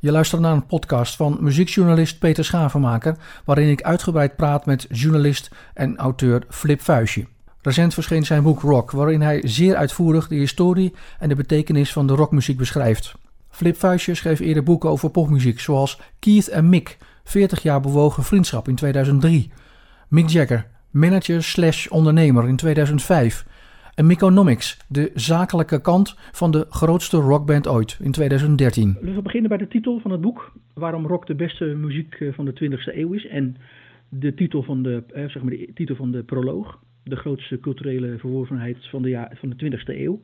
Je luistert naar een podcast van muziekjournalist Peter Schavenmaker, waarin ik uitgebreid praat met journalist en auteur Flip Vuistje. Recent verscheen zijn boek Rock, waarin hij zeer uitvoerig de historie en de betekenis van de rockmuziek beschrijft. Flip Vuistje schreef eerder boeken over popmuziek, zoals Keith en Mick, 40 jaar bewogen vriendschap in 2003. Mick Jagger, manager slash ondernemer in 2005. En Micronomics, de zakelijke kant van de grootste rockband ooit in 2013. We beginnen bij de titel van het boek. Waarom rock de beste muziek eh, van de 20e eeuw is. En de titel van de, eh, zeg maar de titel van de proloog. De grootste culturele verworvenheid van de, jaar, van de 20e eeuw.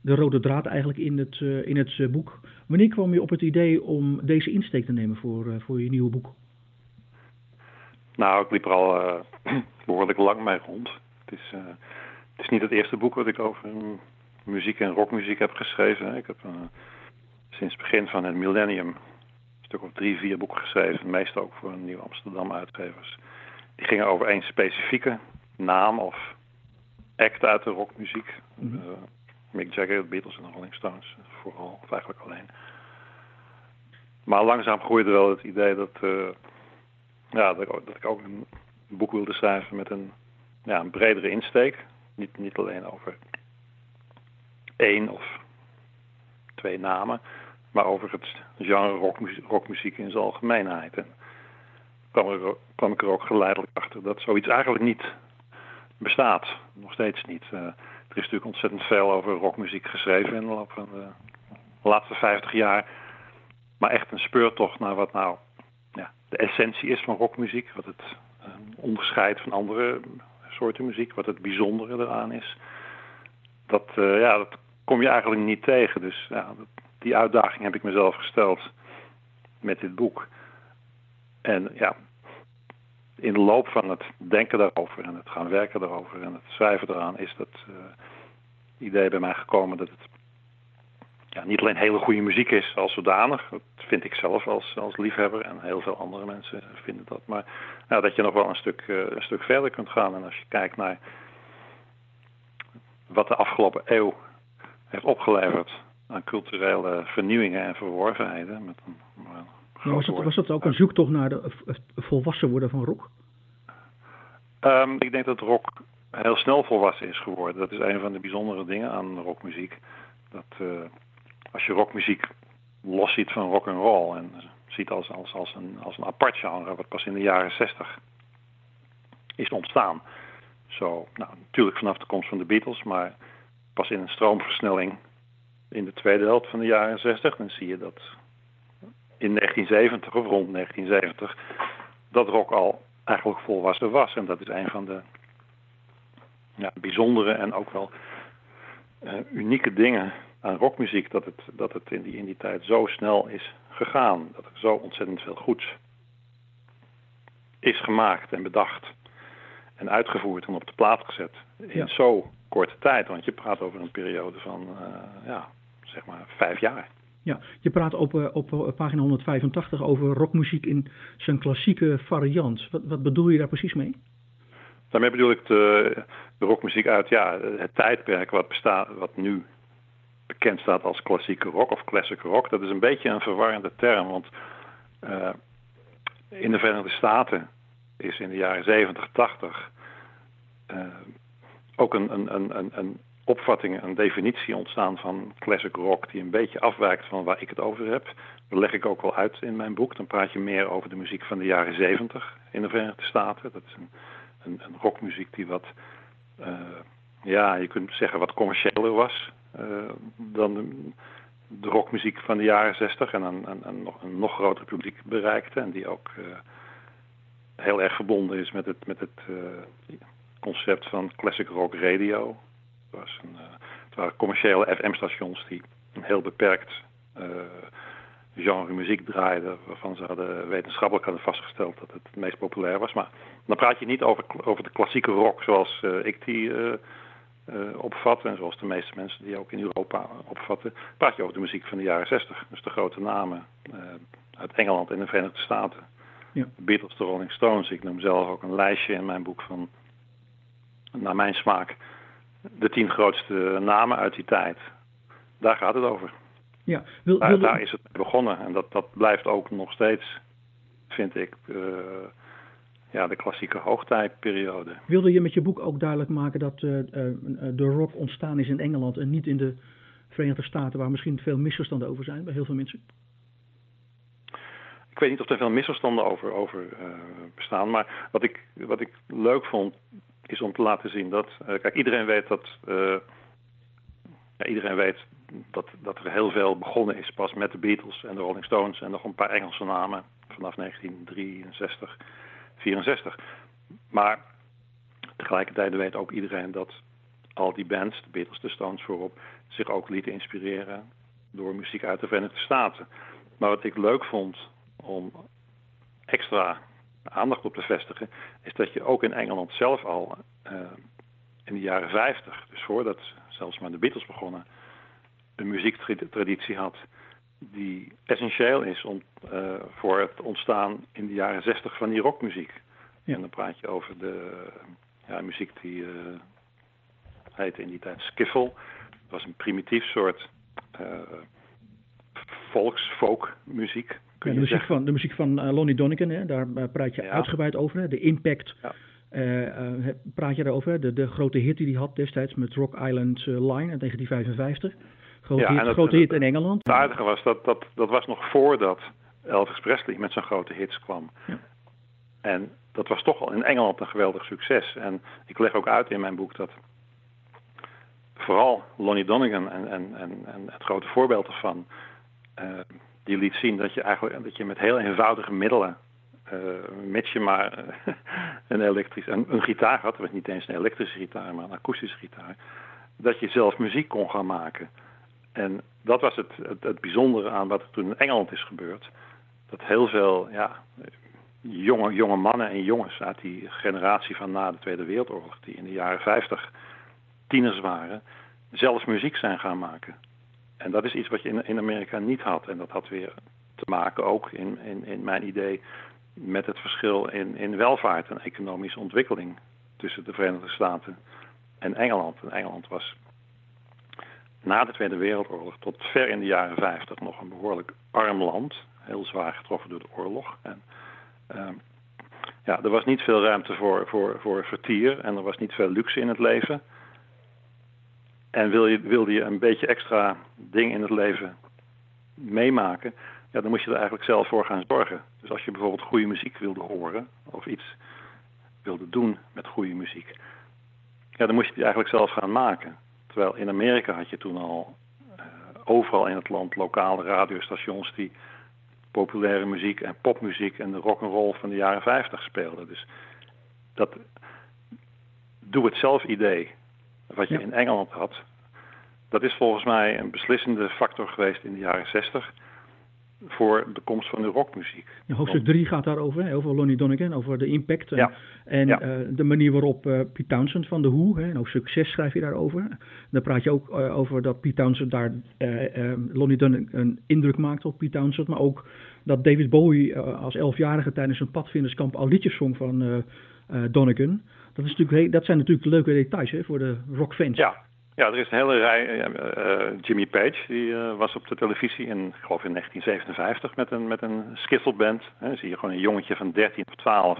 De rode draad eigenlijk in het, uh, in het boek. Wanneer kwam je op het idee om deze insteek te nemen voor, uh, voor je nieuwe boek? Nou, ik liep er al uh, behoorlijk lang mee rond. Het is, het is niet het eerste boek wat ik over muziek en rockmuziek heb geschreven. Ik heb sinds het begin van het millennium een stuk of drie, vier boeken geschreven. Meestal ook voor Nieuw Amsterdam uitgevers. Die gingen over één specifieke naam of act uit de rockmuziek. Mm -hmm. Mick Jagger, de Beatles en de Rolling Stones. Vooral, of eigenlijk alleen. Maar langzaam groeide wel het idee dat, uh, ja, dat, dat, ik ook een boek wilde schrijven met een, ja, een bredere insteek. Niet, niet alleen over één of twee namen, maar over het genre rockmuziek, rockmuziek in zijn algemeenheid. En kwam, kwam ik er ook geleidelijk achter dat zoiets eigenlijk niet bestaat. Nog steeds niet. Uh, er is natuurlijk ontzettend veel over rockmuziek geschreven in de loop van de laatste 50 jaar. Maar echt een speurtocht naar wat nou ja, de essentie is van rockmuziek. Wat het uh, onderscheidt van andere soorten muziek. Wat het bijzondere eraan is. Dat, uh, ja, dat kom je eigenlijk niet tegen. Dus ja, die uitdaging heb ik mezelf gesteld met dit boek. En ja, in de loop van het denken daarover en het gaan werken daarover en het schrijven eraan is dat uh, idee bij mij gekomen dat het ja, niet alleen hele goede muziek is als zodanig. Dat vind ik zelf als, als liefhebber en heel veel andere mensen vinden dat. Maar nou, dat je nog wel een stuk, uh, een stuk verder kunt gaan. En als je kijkt naar wat de afgelopen eeuw heeft opgeleverd aan culturele vernieuwingen en verworvenheden. Met een, maar was, dat, was dat ook een zoektocht naar de volwassen worden van rock? Um, ik denk dat rock heel snel volwassen is geworden. Dat is een van de bijzondere dingen aan rockmuziek. Dat uh, als je rockmuziek los ziet van rock and roll en ziet als, als, als, een, als een apart genre, wat pas in de jaren 60 is ontstaan. Zo, nou, natuurlijk vanaf de komst van de Beatles, maar pas in een stroomversnelling in de tweede helft van de jaren 60. Dan zie je dat in 1970 of rond 1970 dat rock al eigenlijk volwassen was. En dat is een van de bijzondere en ook wel uh, unieke dingen aan rockmuziek. Dat het, dat het in, die, in die tijd zo snel is gegaan. Dat er zo ontzettend veel goeds is gemaakt en bedacht. En uitgevoerd en op de plaat gezet. In ja. zo korte tijd. Want je praat over een periode van uh, ja, zeg maar vijf jaar. Ja, je praat op, op pagina 185 over rockmuziek in zijn klassieke variant. Wat, wat bedoel je daar precies mee? Daarmee bedoel ik de, de rockmuziek uit ja, het tijdperk wat, bestaat, wat nu bekend staat als klassieke rock of classic rock. Dat is een beetje een verwarrende term, want uh, in de Verenigde Staten is in de jaren 70, 80 uh, ook een, een, een, een opvatting, een definitie ontstaan van classic rock die een beetje afwijkt van waar ik het over heb. Dat leg ik ook wel uit in mijn boek. Dan praat je meer over de muziek van de jaren 70 in de Verenigde Staten. Dat is een, rockmuziek die wat, uh, ja, je kunt zeggen wat commerciëler was dan de, rockmuziek van de jaren 60 en een, een, nog, een nog groter publiek bereikte en die ook uh, heel erg verbonden is met het, met het concept van classic rock radio was. Een, het waren commerciële FM-stations die een heel beperkt genre muziek draaiden, waarvan ze hadden, wetenschappelijk hadden vastgesteld dat het het meest populair was. Maar dan praat je niet over, over de klassieke rock zoals ik die opvat en zoals de meeste mensen die ook in Europa opvatten. Praat je over de muziek van de jaren 60. Dus de grote namen uit Engeland en de Verenigde Staten. Ja. De Beatles, de Rolling Stones. Ik noem zelf ook een lijstje in mijn boek van, naar mijn smaak, de tien grootste namen uit die tijd. Daar gaat het over. Ja, wil, daar, daar, is het begonnen en dat, dat blijft ook nog steeds, vind ik, uh, ja, de klassieke hoogtijdperiode. Wilde je met je boek ook duidelijk maken dat uh, de rock ontstaan is in Engeland en niet in de Verenigde Staten, waar misschien veel misverstanden over zijn bij heel veel mensen? Ik weet niet of er veel misverstanden over, over uh, bestaan, maar wat ik, wat ik leuk vond is om te laten zien dat, kijk, iedereen weet dat, ja, iedereen weet dat, dat er heel veel begonnen is pas met de Beatles en de Rolling Stones en nog een paar Engelse namen vanaf 1963. 64. Maar tegelijkertijd weet ook iedereen dat al die bands, de Beatles, de Stones voorop, zich ook lieten inspireren door muziek uit de Verenigde Staten. Maar wat ik leuk vond om extra aandacht op te vestigen, is dat je ook in Engeland zelf al uh, in de jaren 50, dus voordat zelfs maar de Beatles begonnen, een muziektraditie had die essentieel is om, uh, voor het ontstaan in de jaren 60 van die rockmuziek. Ja. En dan praat je over de ja, muziek die uh, heette in die tijd skiffle. Dat was een primitief soort uh, volks, folk muziek. Ja, de, muziek van, de muziek van Lonnie Donegan, hè, daar praat je uitgebreid over. Hè, de impact ja. praat je daarover. De, de grote hit die hij had destijds met Rock Island Line in 1955. Grote, ja, hit, grote hit in Engeland. Het aardige was, dat, dat, dat was nog voordat Elvis Presley met zijn grote hits kwam. Ja. En dat was toch al in Engeland een geweldig succes. En ik leg ook uit in mijn boek dat vooral Lonnie Donegan en, en, en, en het grote voorbeeld ervan, uh, die liet zien dat je eigenlijk dat je met heel eenvoudige middelen, uh, mits je maar een elektrisch, een, een gitaar had, het was niet eens een elektrische gitaar, maar een akoestische gitaar, dat je zelf muziek kon gaan maken. En dat was het, het, bijzondere aan wat er toen in Engeland is gebeurd. Dat heel veel ja, jonge, jonge mannen en jongens uit die generatie van na de Tweede Wereldoorlog, die in de jaren 50 tieners waren, zelf muziek zijn gaan maken. En dat is iets wat je in, in Amerika niet had. En dat had weer te maken ook in, in, in mijn idee met het verschil in, in welvaart en economische ontwikkeling tussen de Verenigde Staten en Engeland. En Engeland was na de Tweede Wereldoorlog tot ver in de jaren 50 nog een behoorlijk arm land. Heel zwaar getroffen door de oorlog. En, uh, ja, er was niet veel ruimte voor, voor, voor vertier en er was niet veel luxe in het leven. En wil je, wilde je een beetje extra ding in het leven meemaken, ja, dan moest je er eigenlijk zelf voor gaan zorgen. Dus als je bijvoorbeeld goede muziek wilde horen of iets wilde doen met goede muziek, ja, dan moest je die eigenlijk zelf gaan maken. Terwijl in Amerika had je toen al uh, overal in het land lokale radiostations die populaire muziek en popmuziek en de rock and roll van de jaren 50 speelden. Dus dat doe het zelf idee wat je in Engeland had, dat is volgens mij een beslissende factor geweest in de jaren 60 voor de komst van de rockmuziek. Hoofdstuk 3 gaat daarover, hè, over Lonnie Donegan, over de impact en, uh, de manier waarop uh, Pete Townsend van The Who, hè, en hoofdstuk 6 schrijf je daarover. Dan praat je ook uh, over dat Pete Townsend daar, Lonnie Donegan een indruk maakt op Pete Townsend, maar ook dat David Bowie als elfjarige tijdens een padvinderskamp al liedjes zong van Donegan. Dat, is natuurlijk, dat zijn natuurlijk leuke details hè, voor de rockfans. Ja, ja, er is een hele rij. Uh, Jimmy Page die uh, was op de televisie in, ik geloof in 1957 met een, met een skiffelband. Dan zie je gewoon een jongetje van 13 of 12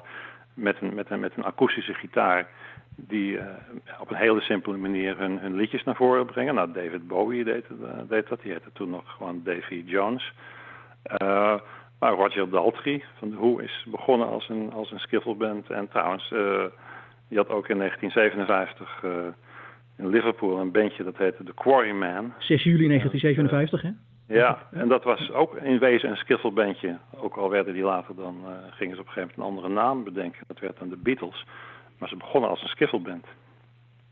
met een, met een, met een akoestische gitaar. Die op een hele simpele manier hun, hun liedjes naar voren brengen. Nou, David Bowie deed, deed dat. Die heette toen nog gewoon Davy Jones. maar Roger Daltrey van de Who is begonnen als een, als een skiffelband. En trouwens, die had ook in 1957 in Liverpool een bandje dat heette The Quarryman. 6 juli 1957, hè? Ja, en dat was ook in wezen een skiffelbandje. Ook al werden die later dan, uh, gingen ze op een gegeven moment een andere naam bedenken. Dat werd dan de Beatles. Maar ze begonnen als een skiffelband.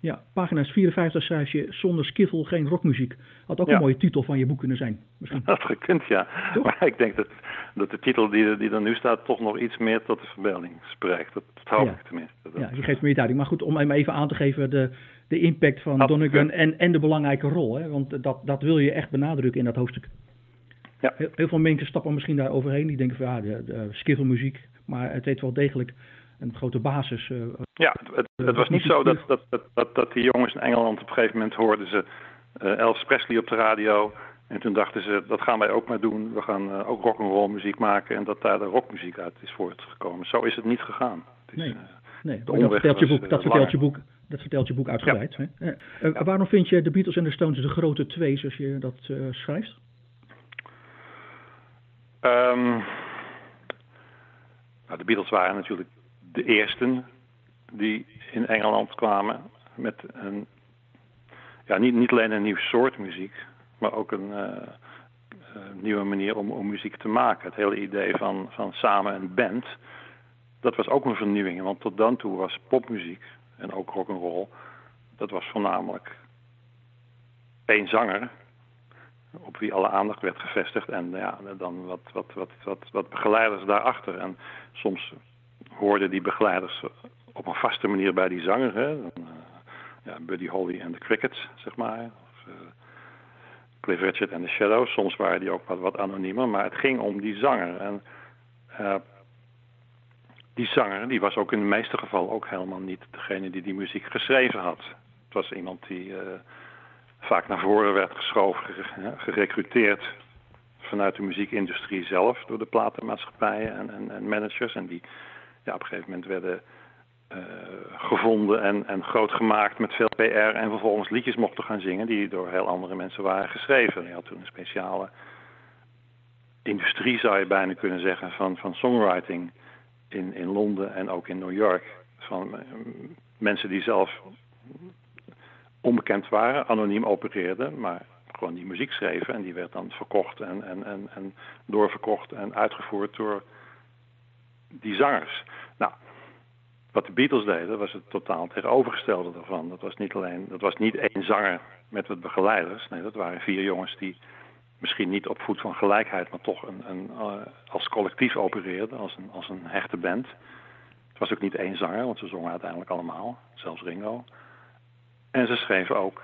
Ja, pagina's 54 schrijf je zonder skiffel geen rockmuziek. Had ook een mooie titel van je boek kunnen zijn. Misschien. Dat gekund, ja. Maar ik denk dat, dat de titel die, die er nu staat toch nog iets meer tot de verbeelding spreekt. Dat, dat hoop ik tenminste. ja, je geeft meer duiding. Maar goed, om hem even aan te geven, de, de impact van Donegan en, en de belangrijke rol. Hè? Want dat, dat wil je echt benadrukken in dat hoofdstuk. Ja. Heel, heel veel mensen stappen misschien daar overheen. Die denken van ja, de, de skiffelmuziek. Maar het heeft wel degelijk een grote basis. Uh, ja, het, het, was niet zo dat, dat, dat, dat, die jongens in Engeland op een gegeven moment hoorden ze uh, Elvis Presley op de radio. En toen dachten ze, dat gaan wij ook maar doen. We gaan uh, ook rock'n'roll muziek maken en dat daar de rockmuziek uit is voortgekomen. Zo is het niet gegaan. Het is, nee, nee. dat vertelt je boek. Dat vertelt je boek. Dat vertelt je boek uitgebreid. Hè? waarom vind je de Beatles en de Stones de grote twee, zoals je dat schrijft? Um, nou, de Beatles waren natuurlijk de eersten die in Engeland kwamen met een, ja, niet, niet alleen een nieuw soort muziek, maar ook een uh, nieuwe manier om, om muziek te maken. Het hele idee van, van samen een band, dat was ook een vernieuwing. Want tot dan toe was popmuziek en ook rock'n'roll, dat was voornamelijk één zanger op wie alle aandacht werd gevestigd. En ja, dan wat, wat, wat, wat, wat begeleiders daarachter. En soms hoorden die begeleiders op een vaste manier bij die zanger. Hè. Uh, ja, Buddy Holly en de Crickets, zeg maar. Of, uh, Cliff Richard en de Shadows. Soms waren die ook wat, wat anoniemer. Maar het ging om die zanger. En uh, die zanger die was ook in de meeste gevallen ook helemaal niet degene die die muziek geschreven had. Het was iemand die vaak naar voren werd geschoven, gerecruiteerd vanuit de muziekindustrie zelf door de platenmaatschappijen en, en, en managers. En die ja, op een gegeven moment werden uh, gevonden en, en groot gemaakt met veel PR en vervolgens liedjes mochten gaan zingen die door heel andere mensen waren geschreven. Je had toen een speciale industrie, zou je bijna kunnen zeggen, van, van songwriting in, in Londen en ook in New York. Van uh, mensen die zelf onbekend waren, anoniem opereerden, maar gewoon die muziek schreven. En die werd dan verkocht en, en, en, en doorverkocht en uitgevoerd door die zangers. Nou, wat de Beatles deden, was het totaal tegenovergestelde daarvan. Dat was niet alleen, dat was niet één zanger met wat begeleiders. Nee, dat waren vier jongens die misschien niet op voet van gelijkheid, maar toch een, een, uh, als collectief opereerden, als een, als een hechte band. Het was ook niet één zanger, want ze zongen uiteindelijk allemaal, zelfs Ringo. En ze schreven ook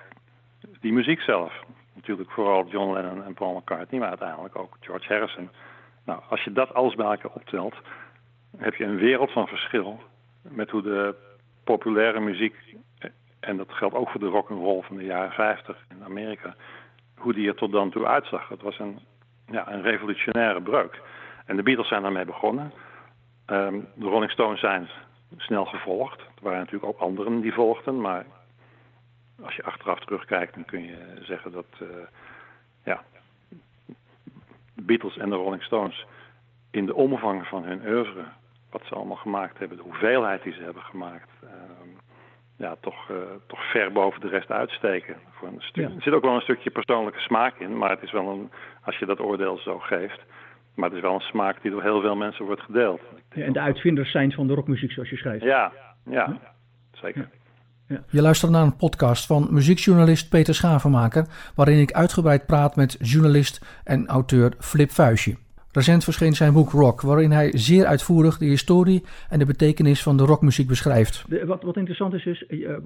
die muziek zelf. Natuurlijk vooral John Lennon en Paul McCartney, maar uiteindelijk ook George Harrison. Nou, als je dat alles bij elkaar optelt, heb je een wereld van verschil met hoe de populaire muziek, en dat geldt ook voor de rock roll van de jaren 50 in Amerika, hoe die er tot dan toe uitzag. Het was een, ja, een revolutionaire breuk. En de Beatles zijn daarmee begonnen. Um, de Rolling Stones zijn snel gevolgd. Er waren natuurlijk ook anderen die volgden, maar als je achteraf terugkijkt, dan kun je zeggen dat uh, ja, de Beatles en de Rolling Stones in de omvang van hun oeuvre, wat ze allemaal gemaakt hebben, de hoeveelheid die ze hebben gemaakt, uh, ja, toch, uh, toch ver boven de rest uitsteken. Voor een stuk, ja. Er zit ook wel een stukje persoonlijke smaak in, maar het is wel een, als je dat oordeel zo geeft, maar het is wel een smaak die door heel veel mensen wordt gedeeld. Ja, en de uitvinders zijn van de rockmuziek, zoals je schrijft. Ja, ja, zeker. Ja. Je luistert naar een podcast van muziekjournalist Peter Schavenmaker, waarin ik uitgebreid praat met journalist en auteur Flip Vuistje. Recent verscheen zijn boek Rock, waarin hij zeer uitvoerig de historie en de betekenis van de rockmuziek beschrijft. De, wat, wat, interessant is, is uh, uh,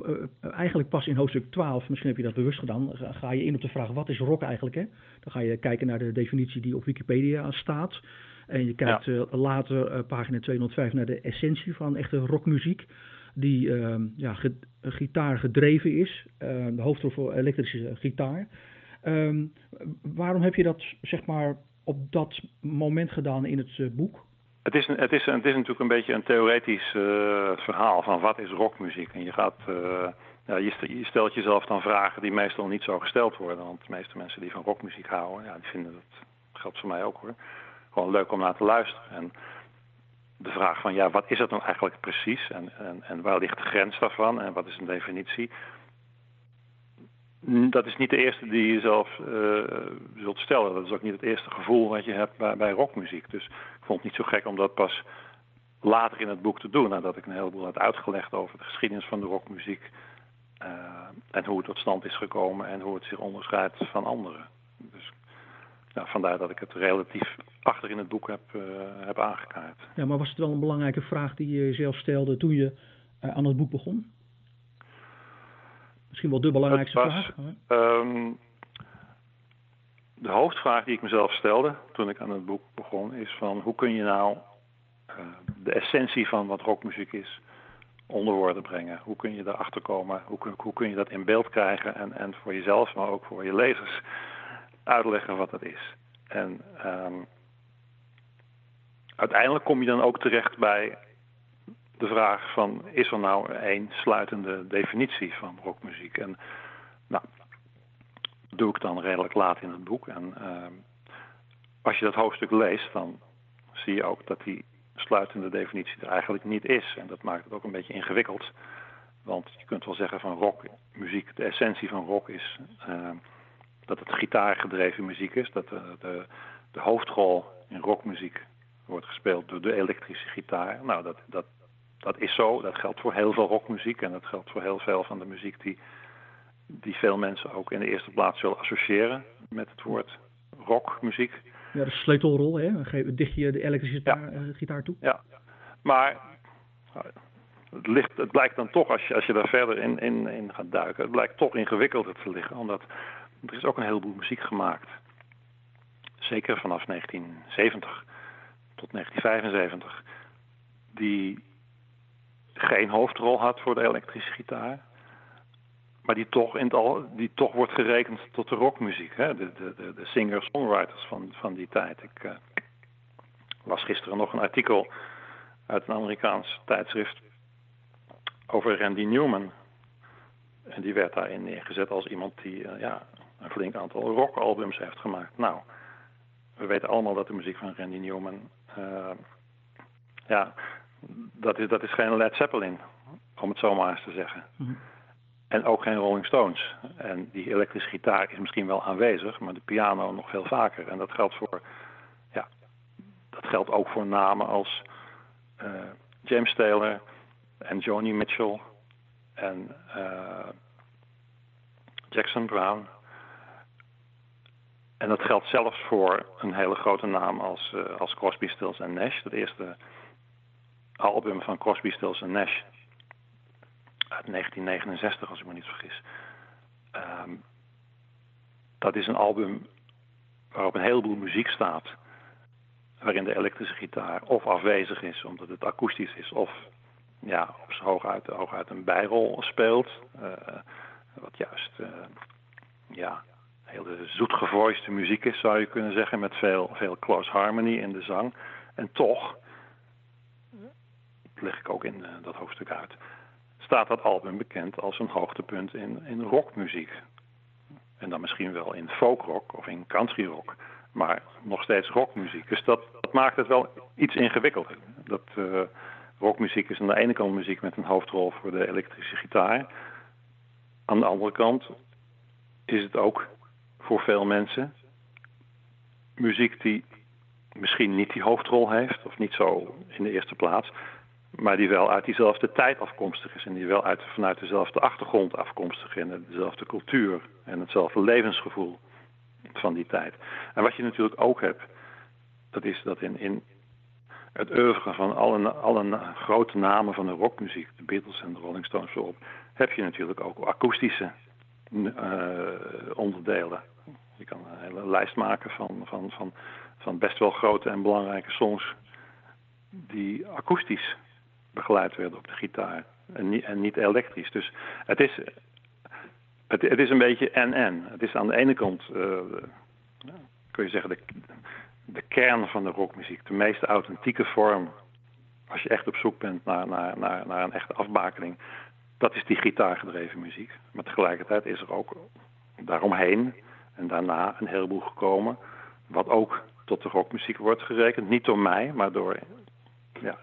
eigenlijk pas in hoofdstuk 12, misschien heb je dat bewust gedaan, ga, ga, je in op de vraag wat is rock eigenlijk. Hè? Dan ga je kijken naar de definitie die op Wikipedia staat. En je kijkt ja. uh, later, pagina 205, naar de essentie van echte rockmuziek die uh, ja, ge, gitaar gedreven is, uh, de hoofdrol voor elektrische gitaar. Um, waarom heb je dat zeg maar op dat moment gedaan in het uh, boek? Het is, het, is, het is natuurlijk een beetje een theoretisch verhaal van wat is rockmuziek. En je, gaat, ja, je, stelt jezelf dan vragen die meestal niet zo gesteld worden. Want de meeste mensen die van rockmuziek houden, ja, die vinden dat, geldt voor mij ook hoor, gewoon leuk om naar te luisteren. En de vraag van ja, wat is het nou eigenlijk precies en, en, en waar ligt de grens daarvan en wat is een definitie? Dat is niet de eerste die je zelf uh, zult stellen. Dat is ook niet het eerste gevoel wat je hebt bij, rockmuziek. Dus ik vond het niet zo gek om dat pas later in het boek te doen, nadat ik een heleboel had uitgelegd over de geschiedenis van de rockmuziek uh, en hoe het tot stand is gekomen en hoe het zich onderscheidt van anderen. Dus ja, vandaar dat ik het relatief achter in het boek heb, uh, heb aangekaart. Ja, maar was het wel een belangrijke vraag die je zelf stelde toen je aan het boek begon? Misschien wel de belangrijkste was, vraag? Um, de hoofdvraag die ik mezelf stelde toen ik aan het boek begon is van hoe kun je nou uh, de essentie van wat rockmuziek is onder woorden brengen? Hoe kun je daarachter komen? Hoe, hoe kun je dat in beeld krijgen en, en voor jezelf, maar ook voor je lezers uitleggen wat dat is. En um, uiteindelijk kom je dan ook terecht bij de vraag van is er nou één sluitende definitie van rockmuziek? En nou, dat doe ik dan redelijk laat in het boek. En uh, als je dat hoofdstuk leest, dan zie je ook dat die sluitende definitie er eigenlijk niet is. En dat maakt het ook een beetje ingewikkeld. Want je kunt wel zeggen van rockmuziek, de essentie van rock is uh, dat het gitaargedreven muziek is. Dat de, de, de hoofdrol in rockmuziek wordt gespeeld door de elektrische gitaar. Nou, dat, dat, dat is zo. Dat geldt voor heel veel rockmuziek. En dat geldt voor heel veel van de muziek die, die veel mensen ook in de eerste plaats zullen associëren met het woord rockmuziek. Ja, de sleutelrol, hè? Dicht je de elektrische gitaar, ja. uh, gitaar toe? Ja, maar het, ligt, het blijkt dan toch, als je, als je daar verder in, in, in gaat duiken, het blijkt toch ingewikkelder te liggen. Omdat er is ook een heleboel muziek gemaakt. Zeker vanaf 1970 tot 1975. Die geen hoofdrol had voor de elektrische gitaar. Maar die toch, in het al, die toch wordt gerekend tot de rockmuziek. Hè? De, de, de, de singer-songwriters van, van die tijd. Ik uh, las gisteren nog een artikel uit een Amerikaans tijdschrift over Randy Newman. En die werd daarin neergezet als iemand die uh, ja, een flink aantal rockalbums heeft gemaakt. Nou, we weten allemaal dat de muziek van Randy Newman... Uh, ja, dat is, dat is geen Led Zeppelin, om het zo maar eens te zeggen. Mm-hmm. En ook geen Rolling Stones. En die elektrische gitaar is misschien wel aanwezig, maar de piano nog veel vaker. En dat geldt voor, ja, dat geldt ook voor namen als uh, James Taylor en Joni Mitchell en uh, Jackson Brown. En dat geldt zelfs voor een hele grote naam als, uh, als Crosby, Stills en Nash. Het eerste album van Crosby, Stills en Nash uit 1969, als ik me niet vergis. Um, dat is een album waarop een heleboel muziek staat. Waarin de elektrische gitaar of afwezig is omdat het akoestisch is, of ja, op zijn hooguit, hooguit een bijrol speelt. Uh, wat juist uh, ja, hele zoetgevoiste muziek is, zou je kunnen zeggen, met veel, veel close harmony in de zang. En toch, leg ik ook in uh, dat hoofdstuk uit, staat dat album bekend als een hoogtepunt in, in rockmuziek. En dan misschien wel in folkrock of in countryrock, maar nog steeds rockmuziek. Dus dat, maakt het wel iets ingewikkelder. Dat, uh, rockmuziek is aan de ene kant muziek met een hoofdrol voor de elektrische gitaar. Aan de andere kant is het ook voor veel mensen muziek die misschien niet die hoofdrol heeft, of niet zo in de eerste plaats, maar die wel uit diezelfde tijd afkomstig is en die wel uit, vanuit dezelfde achtergrond afkomstig is en dezelfde cultuur en hetzelfde levensgevoel van die tijd. En wat je natuurlijk ook hebt, dat is dat in, in het oeuvre van alle, alle grote namen van de rockmuziek, de Beatles en de Rolling Stones erop, heb je natuurlijk ook akoestische uh, onderdelen. Je kan een hele lijst maken van, van, van, van best wel grote en belangrijke songs die akoestisch begeleid werden op de gitaar en niet, en niet elektrisch. Dus het is, het, is een beetje en-en. Het is aan de ene kant, uh, kun je zeggen, de, de kern van de rockmuziek, de meest authentieke vorm, als je echt op zoek bent naar, naar, naar, naar een echte afbakening, dat is die gitaargedreven muziek. Maar tegelijkertijd is er ook daaromheen en daarna een heleboel gekomen, wat ook tot de rockmuziek wordt gerekend. Niet door mij, maar door ja,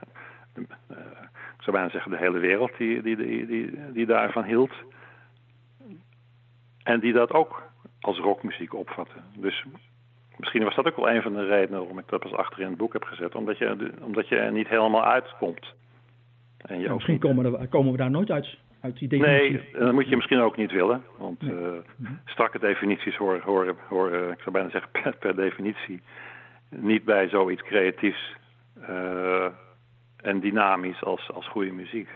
ik zou bijna zeggen de hele wereld die, die, die, die, die daarvan hield. En die dat ook als rockmuziek opvatten. Dus misschien was dat ook wel een van de redenen waarom ik dat pas achter in het boek heb gezet. Omdat je, omdat je er niet helemaal uitkomt. En je ja, misschien niet... komen, komen we daar nooit uit. Uit die definitie. Nee, dat moet je misschien ook niet willen. Want nee. uh, strakke definities horen, horen, horen, ik zou bijna zeggen per, per definitie, niet bij zoiets creatiefs. Uh, en dynamisch als, als goede muziek.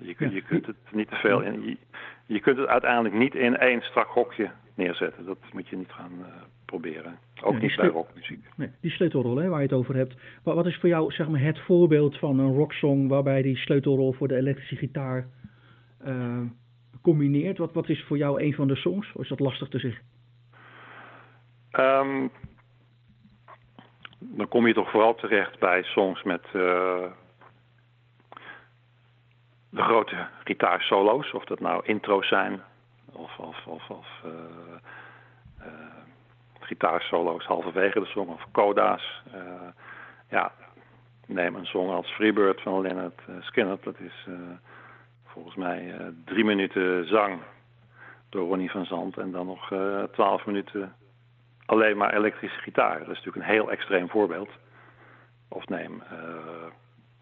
Je, kunt, je kunt het niet te veel in. Je, je, kunt het uiteindelijk niet in één strak hokje neerzetten. Dat moet je niet gaan uh, proberen. Ook niet bij rockmuziek. Nee, die sleutelrol hè, waar je het over hebt. Wat, wat, is voor jou zeg maar, het voorbeeld van een rocksong waarbij die sleutelrol voor de elektrische gitaar uh, combineert? Wat, wat is voor jou een van de songs? Of is dat lastig te zeggen? Um, dan kom je toch vooral terecht bij songs met uh, de grote gitaarsolo's. Of dat nou intro's zijn of, of, of, of uh, uh, gitaarsolo's halverwege de song of coda's. ja, neem een song als Freebird van Leonard Skinner. Dat is volgens mij drie minuten zang door Ronnie van Zand en dan nog twaalf minuten alleen maar elektrische gitaar. Dat is natuurlijk een heel extreem voorbeeld. Of neem, uh,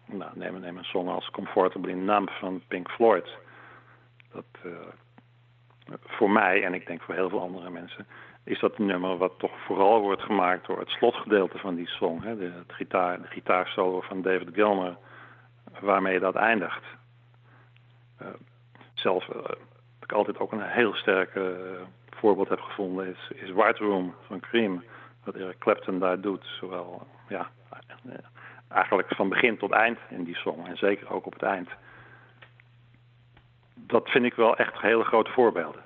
nou, neem, neem een song als Comfortably Numb van Pink Floyd. Dat, uh, voor mij, en ik denk voor heel veel andere mensen, is dat een nummer wat toch vooral wordt gemaakt door het slotgedeelte van die song. Hè? De, gitaar, de gitaarsolo van David Gilmer, waarmee dat eindigt. Uh, zelf heb ik altijd ook een heel sterke voorbeeld heb gevonden is, is White Room van Cream. Wat Eric Clapton daar doet. Zowel ja, eigenlijk van begin tot eind in die song. En zeker ook op het eind. Dat vind ik wel echt hele grote voorbeelden.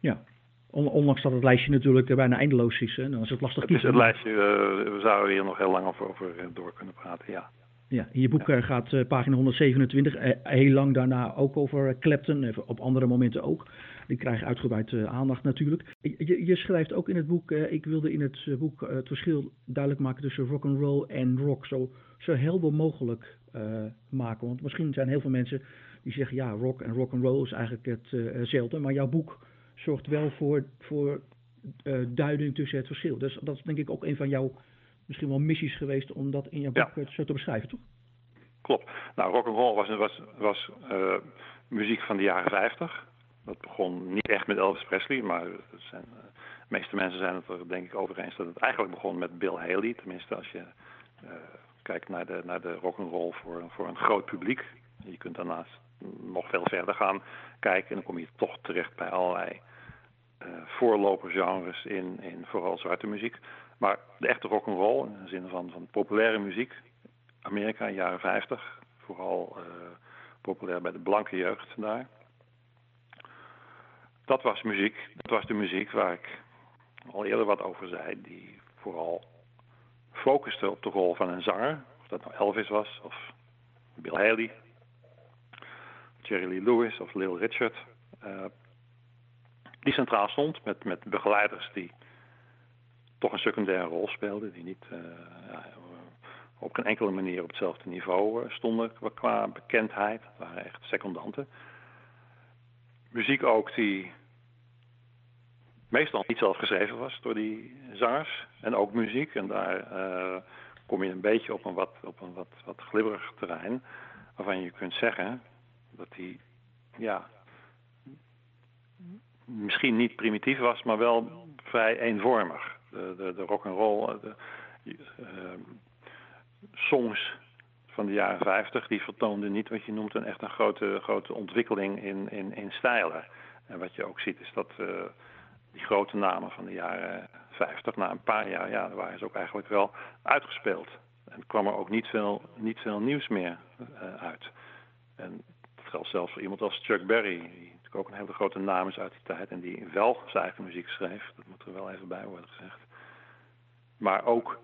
Ja, ondanks dat het lijstje natuurlijk bijna eindeloos is. Hè? Dan is het lastig kiezen. Het, is het lijstje, uh, we zouden hier nog heel lang over, over eh, door kunnen praten, ja. Ja, in je boek ja. Eh, gaat uh, pagina 127 uh, heel lang daarna ook over Clapton, op andere momenten ook. Die krijgen uitgebreid uh, aandacht natuurlijk. Je, je, schrijft ook in het boek, ik wilde in het boek het verschil duidelijk maken tussen rock and roll en rock zo, zo helder mogelijk maken. Want misschien zijn heel veel mensen die zeggen ja, rock en rock and roll is eigenlijk hetzelfde. Maar jouw boek zorgt wel voor, voor duiding tussen het verschil. Dus dat is denk ik ook een van jouw misschien wel missies geweest om dat in je boek ja. zo te beschrijven, toch? Klopt. Nou, rock and roll was, was, was uh, muziek van de jaren 50. Dat begon niet echt met Elvis Presley, maar zijn, uh, de meeste mensen zijn het er denk ik over eens dat het eigenlijk begon met Bill Haley. Tenminste, als je uh, kijkt naar de, naar de rock and roll voor, voor een groot publiek. Je kunt daarnaast nog veel verder gaan kijken en dan kom je toch terecht bij allerlei voorlopergenres in, in vooral zwarte muziek. Maar de echte rock and roll, in de zin van, van populaire muziek, Amerika in de jaren 50, vooral uh, populair bij de blanke jeugd daar. Dat was muziek, dat was de muziek waar ik al eerder wat over zei, die vooral focuste op de rol van een zanger, of dat nou Elvis was of Bill Haley, Jerry Lee Lewis of Lil Richard, uh, die centraal stond met, met begeleiders die toch een secundaire rol speelden, die niet ja, op geen enkele manier op hetzelfde niveau uh, stonden qua bekendheid. Het waren echt secondanten. Muziek ook die meestal niet zelf geschreven was door die zangers. En ook muziek. En daar uh, kom je een beetje op een wat, op een wat, wat glibberig terrein. Waarvan je kunt zeggen dat die ja, misschien niet primitief was, maar wel vrij eenvormig de, de, de rock and roll, eh, de, uh, songs van de jaren 50, die vertoonden niet wat je noemt een echt een grote, grote ontwikkeling in, in, in stijlen. En wat je ook ziet is dat uh, die grote namen van de jaren 50, na een paar jaar, ja, waren ze ook eigenlijk wel uitgespeeld. En kwam er ook niet veel, niet veel nieuws meer uh, uit. En dat geldt zelfs voor iemand als Chuck Berry, die ook een hele grote naam is uit die tijd en die wel zijn eigen muziek schreef. Dat moet er wel even bij worden gezegd. Maar ook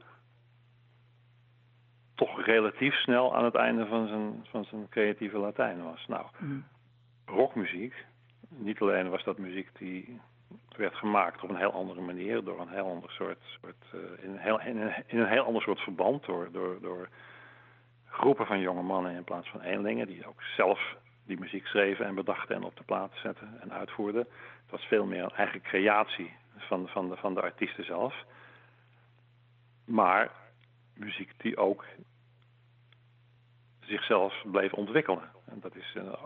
toch relatief snel aan het einde van zijn, van zijn creatieve Latijn was. Nou, mm. rockmuziek, niet alleen was dat muziek die werd gemaakt op een heel andere manier, door een heel ander soort, soort uh, in, een heel, in, een, in, een, heel ander soort verband, door, door, door groepen van jonge mannen in plaats van eenlingen, die ook zelf die muziek schreven en bedachten en op de plaat zetten en uitvoerden. Het was veel meer een eigen creatie van, van, de, van de artiesten zelf. Maar muziek die ook zichzelf bleef ontwikkelen. En dat is uh,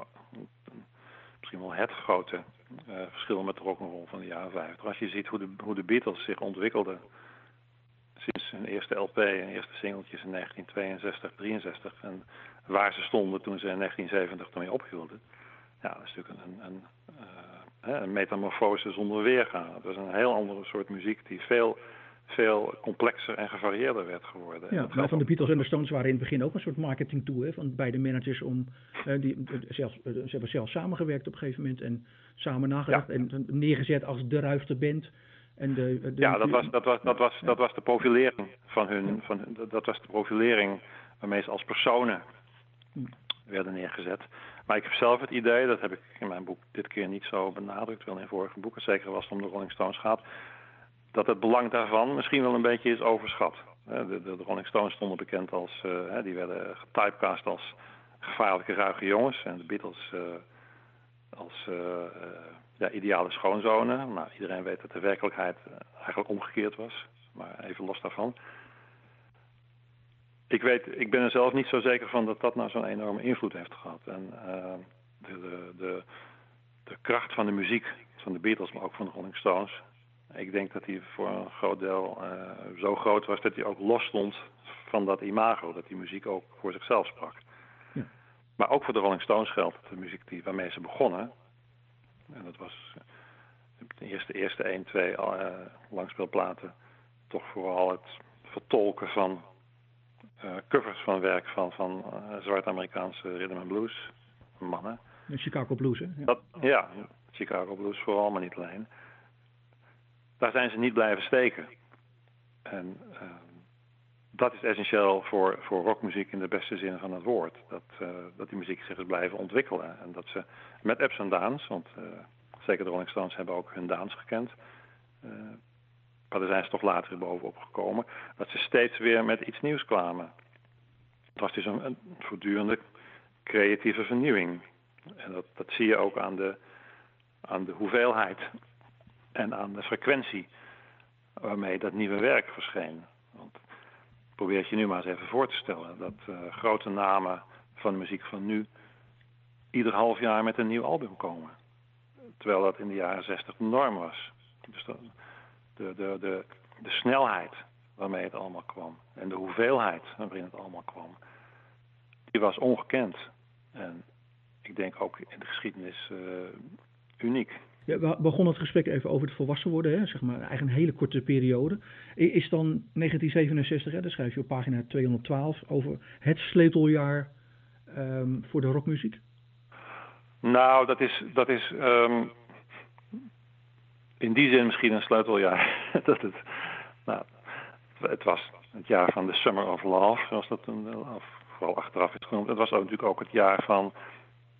misschien wel het grote uh, verschil met de rock'n'roll van de jaren 50. Als je ziet hoe de, Beatles zich ontwikkelden sinds hun eerste LP en eerste singeltjes in 1962, 63 en waar ze stonden toen ze in 1970 ermee ophielden. Ja, dat is natuurlijk een, een, uh, een metamorfose zonder weergaan. Dat is een heel andere soort muziek die veel veel complexer en gevarieerder werd geworden. Ja, maar van de Beatles en de Stones waren in het begin ook een soort marketing tool hè, van beide managers om uh, die zelfs, uh, ze hebben zelf samengewerkt op een gegeven moment en samen nagedacht ja. en neergezet als de ruiste band. En de, ja, dat was, dat, was, dat, was, dat was de profilering van hun, van dat was de profilering waarmee ze als personen hm. werden neergezet. Maar ik heb zelf het idee, dat heb ik in mijn boek dit keer niet zo benadrukt, terwijl in vorige boeken zeker was het om de Rolling Stones gaat, dat het belang daarvan misschien wel een beetje is overschat. De, de, de Rolling Stones stonden bekend als, uh, die werden getypecast als gevaarlijke ruige jongens en de Beatles uh, als ja, ideale schoonzonen. Nou, iedereen weet dat de werkelijkheid eigenlijk omgekeerd was, maar even los daarvan. Ik, weet, ik ben er zelf niet zo zeker van dat dat nou zo'n enorme invloed heeft gehad. En de, de, de kracht van de muziek van de Beatles, maar ook van de Rolling Stones, ik denk dat hij voor een groot deel uh, zo groot was dat hij ook los stond van dat imago, dat die muziek ook voor zichzelf sprak. Ja. Maar ook voor de Rolling Stones geldt de muziek die, waarmee ze begonnen. En dat was de eerste, eerste 1, 2 uh, langspeelplaten. Toch vooral het vertolken van uh, covers van werk van, van uh, zwart-Amerikaanse rhythm and blues mannen. De Chicago Blues, hè? Ja. Dat, ja, Chicago Blues vooral, maar niet alleen daar zijn ze niet blijven steken. En uh, dat is essentieel voor, voor rockmuziek in de beste zin van het woord. Dat, uh, dat die muziek zich is blijven ontwikkelen. En dat ze met ups en downs, want uh, zeker de Rolling Stones hebben ook hun downs gekend. maar daar zijn ze toch later bovenop gekomen. Dat ze steeds weer met iets nieuws kwamen. Het was dus een, een voortdurende creatieve vernieuwing. En dat, dat zie je ook aan de, aan de hoeveelheid en aan de frequentie waarmee dat nieuwe werk verscheen. Want probeer het je nu maar eens even voor te stellen dat uh, grote namen van de muziek van nu ieder half jaar met een nieuw album komen. Terwijl dat in de jaren zestig de norm was. Dus de, de, de, de, de snelheid waarmee het allemaal kwam en de hoeveelheid waarin het allemaal kwam, die was ongekend. En ik denk ook in de geschiedenis uh, uniek. Ja, we begonnen het gesprek even over het volwassen worden, hè, zeg maar, eigenlijk een hele korte periode. Is dan 1967, hè, schrijf je op pagina 212, over het sleuteljaar um, voor de rockmuziek? Nou, dat is, dat is um, in die zin misschien een sleuteljaar. dat het, nou, het was het jaar van de Summer of Love, zoals dat of vooral achteraf is genoemd. Het was natuurlijk ook het jaar van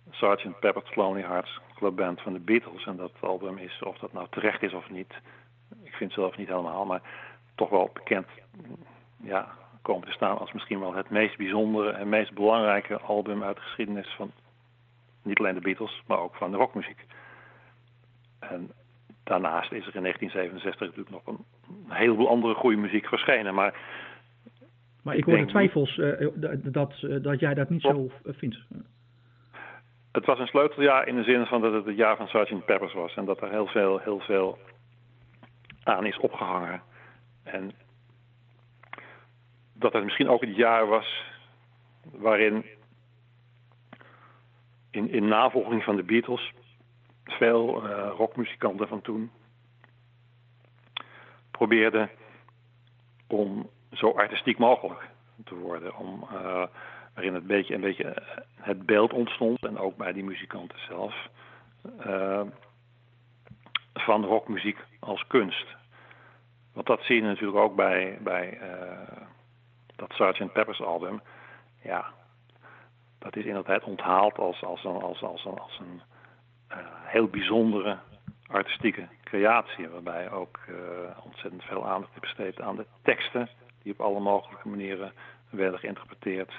Sgt. Pepper's Lonely Hearts Club Band van de Beatles. En dat album is, of dat nou terecht is of niet, ik vind het zelf niet helemaal, maar toch wel bekend ja, komen te staan als misschien wel het meest bijzondere en meest belangrijke album uit de geschiedenis van niet alleen de Beatles, maar ook van de rockmuziek. En daarnaast is er in 1967 natuurlijk nog een heleboel andere goede muziek verschenen, maar maar ik hoor de twijfels uh, dat, dat jij dat niet zo vindt. Het was een sleuteljaar in de zin van dat het het jaar van Sgt. Peppers was. En dat er heel veel, heel veel aan is opgehangen. En dat het misschien ook het jaar was waarin in, in navolging van de Beatles veel uh, rockmuzikanten van toen probeerden om zo artistiek mogelijk te worden. Om uh, waarin het beetje, een beetje eh, het beeld ontstond, en ook bij die muzikanten zelf, uh, van rockmuziek als kunst. Want dat zie je natuurlijk ook bij, bij uh, dat Sgt. Pepper's album. Ja, dat is inderdaad onthaald als, als een, als, als een, als een heel bijzondere artistieke creatie. Waarbij ook ontzettend veel aandacht is besteed aan de teksten, die op alle mogelijke manieren werden geïnterpreteerd.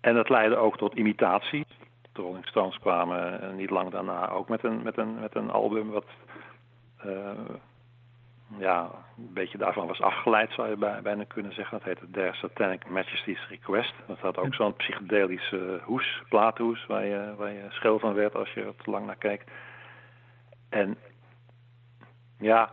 En dat leidde ook tot imitatie. De Rolling Stones kwamen eh, niet lang daarna ook met een, met een, met een album wat uh, ja, een beetje daarvan was afgeleid, zou je bijna kunnen zeggen. Dat heette Their Satanic Majesty's Request. Dat had ook zo'n psychedelische hoes, plaathoes, waar je, waar je schil van werd als je er te lang naar keek. En ja,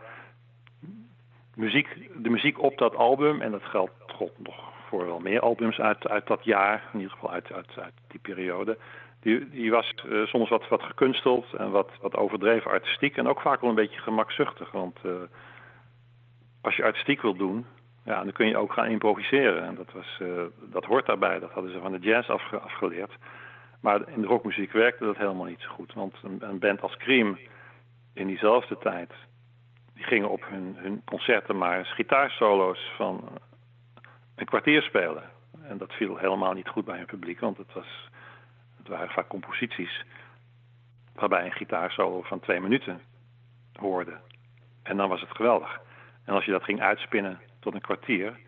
muziek, de muziek op dat album, en dat geldt god nog voor wel meer albums uit, uit dat jaar, in ieder geval uit, uit, uit die periode. Die, die was uh, soms wat, wat gekunsteld en wat, wat overdreven artistiek en ook vaak wel een beetje gemakzuchtig. Want uh, als je artistiek wilt doen, ja, dan kun je ook gaan improviseren. En dat, was, uh, dat hoort daarbij, dat hadden ze van de jazz afge, afgeleerd. Maar in de rockmuziek werkte dat helemaal niet zo goed. Want een, een band als Cream in diezelfde tijd, die gingen op hun, hun concerten maar gitaarsolo's van een kwartier spelen. En dat viel helemaal niet goed bij hun publiek, want het, was, het waren vaak composities waarbij een gitaarsolo van twee minuten hoorde. En dan was het geweldig. En als je dat ging uitspinnen tot een kwartier,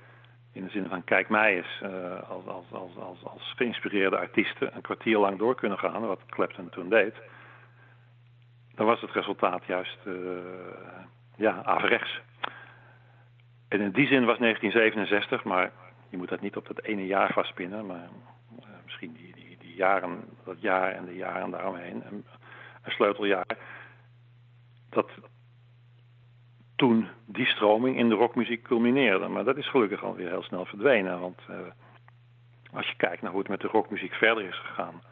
in de zin van kijk mij eens uh, als, als, als, als, als geïnspireerde artiesten een kwartier lang door kunnen gaan, wat Clapton toen deed, dan was het resultaat juist uh, ja, averechts. En in die zin was 1967, maar je moet dat niet op dat ene jaar vastpinnen, maar uh, misschien die, die, die, jaren, dat jaar en de jaren daaromheen, een, een sleuteljaar, dat toen die stroming in de rockmuziek culmineerde. Maar dat is gelukkig alweer heel snel verdwenen. Want uh, als je kijkt naar hoe het met de rockmuziek verder is gegaan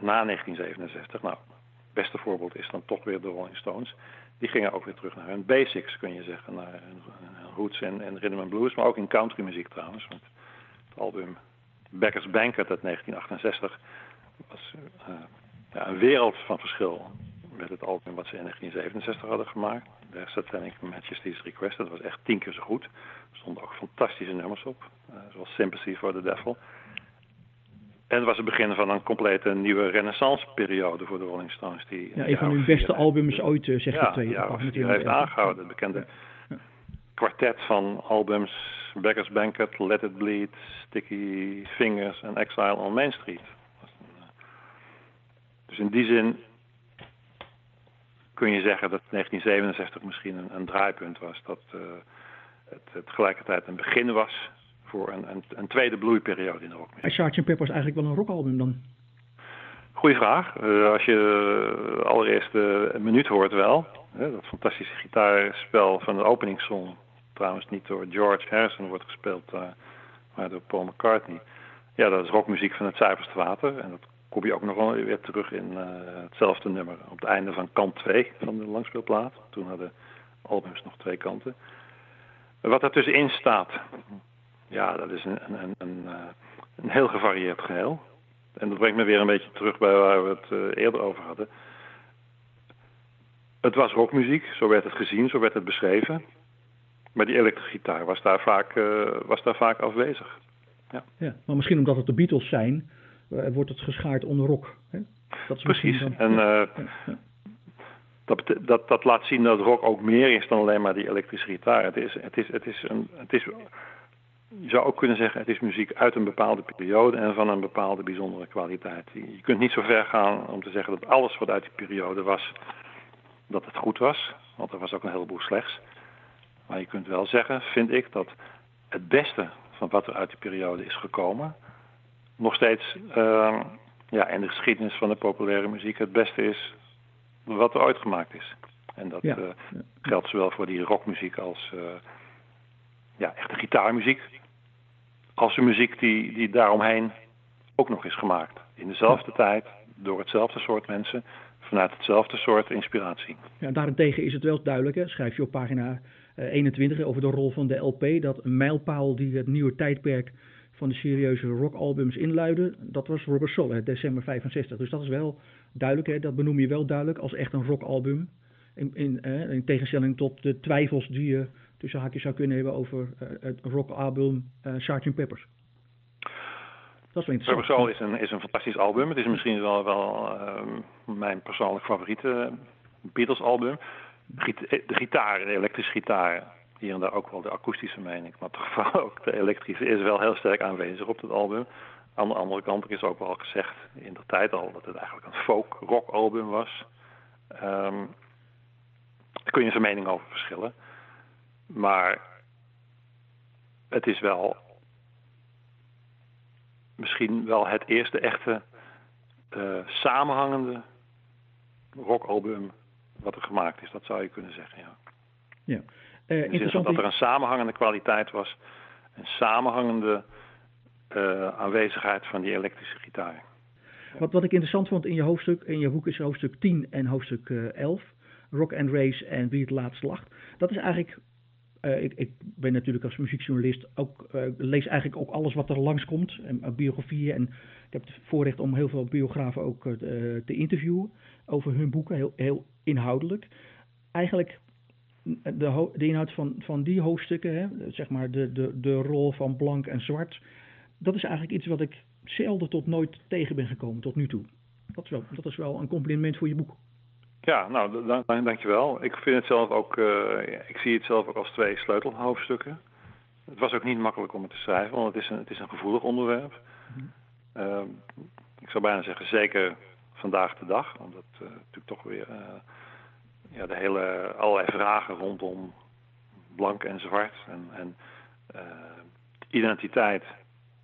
na 1967, nou, het beste voorbeeld is dan toch weer de Rolling Stones. Die gingen ook weer terug naar hun basics, kun je zeggen, naar hun, roots en, en rhythm and blues, maar ook in countrymuziek trouwens. Want het album Becker's Banquet uit 1968 was uh, ja, een wereld van verschil met het album wat ze in 1967 hadden gemaakt. De Satanic Majesty's Request. Dat was echt tien keer zo goed. Er stonden ook fantastische nummers op. Uh, zoals Sympathy for the Devil. En het was het begin van een complete nieuwe renaissance-periode voor de Rolling Stones. Die ja, een van hun beste albums ooit, uh, zegt ja, de tweede. Ja, die heeft aangehouden. Het bekende ja. kwartet van albums Beggar's Banquet, Let It Bleed, Sticky Fingers en Exile on Main Street. Dus in die zin kun je zeggen dat 1967 misschien een, een draaipunt was. Dat uh, het, het, tegelijkertijd een begin was voor een, een, een tweede bloeiperiode in de rockmuziek. En Sgt. Pepper is eigenlijk wel een rockalbum dan? Goeie vraag. Uh, als je allereerst uh, een minuut hoort wel. dat fantastische gitaarspel van de openingssong. Trouwens niet door George Harrison wordt gespeeld, maar door Paul McCartney. Ja, dat is rockmuziek van het zuiverste water. En dat kom je ook nog wel weer terug in hetzelfde nummer. Op het einde van kant 2 van de langspeelplaat. Toen hadden albums nog twee kanten. Wat daartussenin staat, ja, dat is een, een, een, eh, een, heel gevarieerd geheel. En dat brengt me weer een beetje terug bij waar we het uh, eerder over hadden. Het was rockmuziek, zo werd het gezien, zo werd het beschreven. Maar die elektrische gitaar was daar vaak, uh, was daar vaak afwezig. Ja. ja, maar misschien omdat het de Beatles zijn, wordt het geschaard onder rock. Hè? Dat is Precies. Dan, en uh, ja, ja. Dat, dat, dat laat zien dat rock ook meer is dan alleen maar die elektrische gitaar. Het is, het is, het is een, het is, je zou ook kunnen zeggen, het is muziek uit een bepaalde periode en van een bepaalde bijzondere kwaliteit. Je kunt niet zo ver gaan om te zeggen dat alles wat uit die periode was, dat het goed was. Want er was ook een heleboel slechts. Maar je kunt wel zeggen, vind ik, dat het beste van wat er uit die periode is gekomen, nog steeds uh, ja, in de geschiedenis van de populaire muziek het beste is wat er ooit gemaakt is. En dat ja. uh, geldt zowel voor die rockmuziek als uh, ja, echte gitaarmuziek. Als de muziek die, die daaromheen ook nog is gemaakt. In dezelfde tijd, door hetzelfde soort mensen, vanuit hetzelfde soort inspiratie. Ja, daarentegen is het wel duidelijk, hè? schrijf je op pagina 21 over de rol van de LP, dat een mijlpaal die het nieuwe tijdperk van de serieuze rockalbums inluiden, dat was Robert Soul, december 65. Dus dat is wel duidelijk, hè, dat benoem je wel duidelijk als echt een rockalbum. In, in, eh, in tegenstelling tot de twijfels die je tussen haakjes zou kunnen hebben over uh, het rockalbum uh, Sgt. Peppers. Dat is wel interessant. Robert Soul is een, is een fantastisch album. Het is misschien wel, wel mijn persoonlijk favoriete Beatles album. De gitaar, de elektrische gitaar, hier en daar ook wel de akoestische mening, maar toch vooral ook de elektrische is wel heel sterk aanwezig op het album. Aan de andere kant is ook wel gezegd in de tijd al dat het eigenlijk een folk rock album was. Um, daar kun je zijn mening over verschillen. Maar het is wel misschien wel het eerste echte uh, samenhangende rockalbum wat er gemaakt is. Dat zou je kunnen zeggen, ja. Ja. Uh, interessant dat er een samenhangende kwaliteit was, een samenhangende uh, aanwezigheid van die elektrische gitaar. Wat, wat ik interessant vond in je hoofdstuk, in je boek is hoofdstuk 10 en hoofdstuk uh, 11, Rock and Race en Wie het laatst lacht. Dat is eigenlijk, uh, ik, ik, ben natuurlijk als muziekjournalist ook, lees eigenlijk ook alles wat er langskomt, en, biografieën. En ik heb het voorrecht om heel veel biografen ook te interviewen over hun boeken. Heel, heel inhoudelijk. Eigenlijk de, de inhoud van, van die hoofdstukken, hè, zeg maar de, de, de rol van blank en zwart, dat is eigenlijk iets wat ik zelden tot nooit tegen ben gekomen tot nu toe. Dat is wel, dat is wel een compliment voor je boek. Ja, nou, dank, dankjewel. Ik vind het zelf ook, uh, ik zie het zelf ook als twee sleutelhoofdstukken. Het was ook niet makkelijk om het te schrijven, want het is een, het is een gevoelig onderwerp. Mm uh, ik zou bijna zeggen, zeker vandaag de dag, omdat uh, natuurlijk toch weer uh, ja, de hele, allerlei vragen rondom blank en zwart en, en identiteit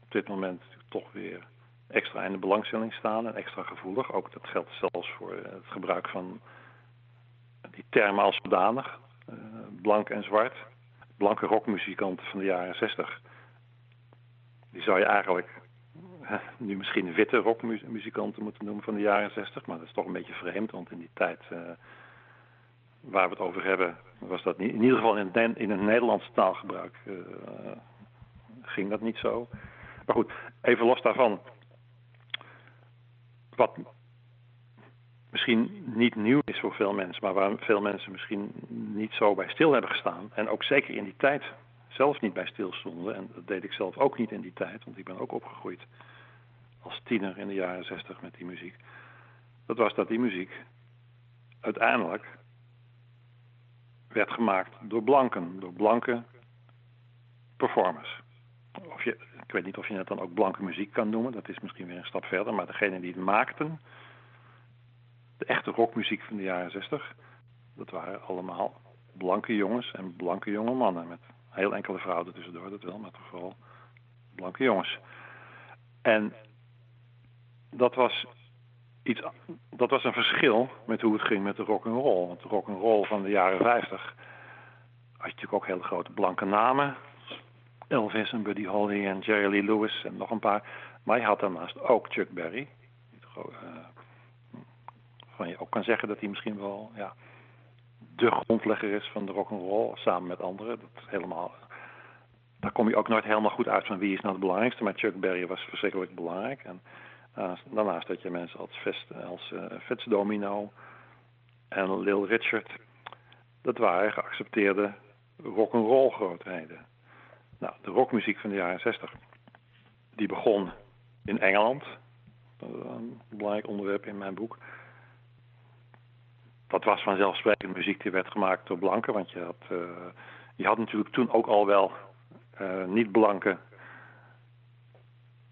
op dit moment toch weer extra in de belangstelling staan en extra gevoelig. Ook dat geldt zelfs voor het gebruik van die termen als zodanig, uh, blank en zwart. Blanke rockmuzikanten van de jaren 60. Die zou je eigenlijk nu misschien witte rockmuzikanten moeten noemen van de jaren 60, maar dat is toch een beetje vreemd, want in die tijd uh, waar we het over hebben, was dat niet, in ieder geval in het, in het Nederlandse taalgebruik ging dat niet zo. Maar goed, even los daarvan. Wat misschien niet nieuw is voor veel mensen, maar waar veel mensen misschien niet zo bij stil hebben gestaan. En ook zeker in die tijd zelf niet bij stil stonden. En dat deed ik zelf ook niet in die tijd, want ik ben ook opgegroeid als tiener in de jaren zestig met die muziek. Dat was dat die muziek uiteindelijk werd gemaakt door blanken, door blanke performers. Of je, ik weet niet of je het dan ook blanke muziek kan noemen, dat is misschien weer een stap verder, maar degene die het maakten, de echte rockmuziek van de jaren 60, dat waren allemaal blanke jongens en blanke jonge mannen. Met heel enkele vrouwen tussendoor, dat wel, maar toch vooral blanke jongens. En dat was iets, dat was een verschil met hoe het ging met de rock and roll. Want de rock and roll van de jaren 50 had je natuurlijk ook hele grote blanke namen. Elvis en Buddy Holly en Jerry Lee Lewis en nog een paar. Maar je had daarnaast ook Chuck Berry. Uh, van je ook kan zeggen dat hij misschien wel ja, de grondlegger is van de rock and roll samen met anderen. Dat helemaal, daar kom je ook nooit helemaal goed uit van wie is nou het belangrijkste. Maar Chuck Berry was verschrikkelijk belangrijk. En daarnaast had je mensen als, Vest, als uh, Fats Domino en Lil Richard. Dat waren geaccepteerde rock and roll grootheden. Nou, de rockmuziek van de jaren 60, die begon in Engeland. Een belangrijk onderwerp in mijn boek dat was vanzelfsprekend muziek die werd gemaakt door blanken. Want je had, uh, je had natuurlijk toen ook al wel uh, niet-blanke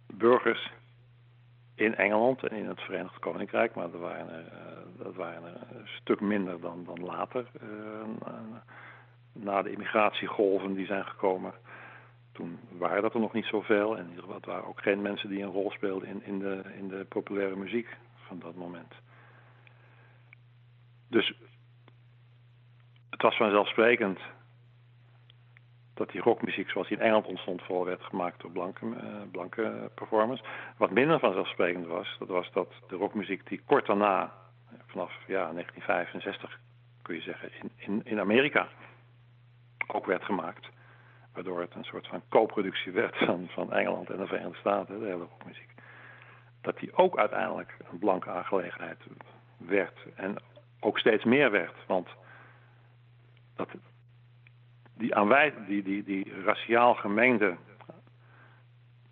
burgers in Engeland en in het Verenigd Koninkrijk. Maar dat waren er, uh, dat waren er een stuk minder dan, dan later. na de immigratiegolven die zijn gekomen. Toen waren dat er nog niet zoveel. En het waren ook geen mensen die een rol speelden in, in, de, in de populaire muziek van dat moment. Dus het was vanzelfsprekend dat die rockmuziek zoals die in Engeland ontstond vooral werd gemaakt door blanke, uh, blanke performers. Wat minder vanzelfsprekend was, dat was dat de rockmuziek die kort daarna, vanaf ja, 1965 kun je zeggen, in, in Amerika ook werd gemaakt. Waardoor het een soort van co-productie werd van, van Engeland en de Verenigde Staten, de hele rockmuziek. Dat die ook uiteindelijk een blanke aangelegenheid werd. En ook steeds meer werd. Want dat, die, aanwij, die, die, die raciaal gemengde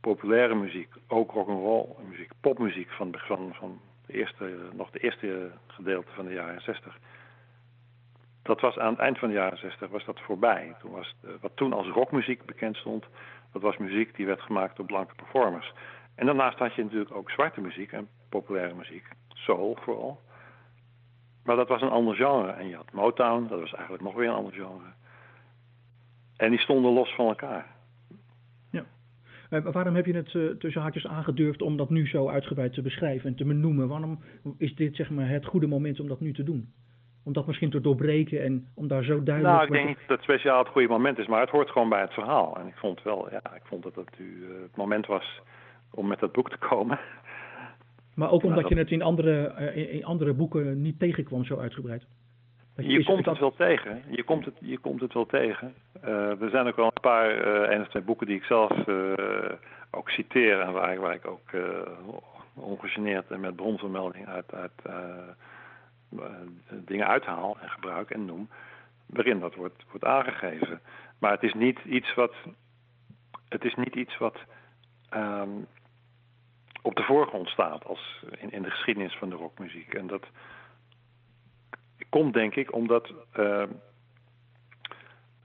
populaire muziek, ook rock'n'roll muziek, popmuziek van, van, van de eerste, nog de eerste gedeelte van de jaren 60. Dat was aan het eind van de jaren 60 was dat voorbij. Toen was wat toen als rockmuziek bekend stond, dat was muziek die werd gemaakt door blanke performers. En daarnaast had je natuurlijk ook zwarte muziek en populaire muziek, soul vooral. Maar dat was een ander genre. En je had Motown, dat was eigenlijk nog weer een ander genre. En die stonden los van elkaar. Ja. Uh, waarom heb je het uh, tussen haakjes aangedurfd om dat nu zo uitgebreid te beschrijven en te benoemen? Waarom is dit zeg maar het goede moment om dat nu te doen? Om dat misschien te doorbreken en om daar zo duidelijk... Nou, ik denk niet dat het speciaal het goede moment is, maar het hoort gewoon bij het verhaal. En ik vond wel, ja, ik vond dat het nu uh, het moment was om met dat boek te komen. Maar ook omdat je het in andere, eh, in andere boeken niet tegenkwam zo uitgebreid. Je, je komt het wel tegen. Je komt het, je komt het wel tegen. Uh, er zijn ook wel een paar, uh, of twee boeken die ik zelf uh, ook citeer en waar, waar ik ook ongegeneerd en met bronvermelding uit, uit dingen uithaal en gebruik en noem, waarin dat wordt, wordt aangegeven. Maar het is niet iets wat. Het is niet iets wat ehm, op de voorgrond staat als in, in de geschiedenis van de rockmuziek. En dat komt denk ik omdat uh,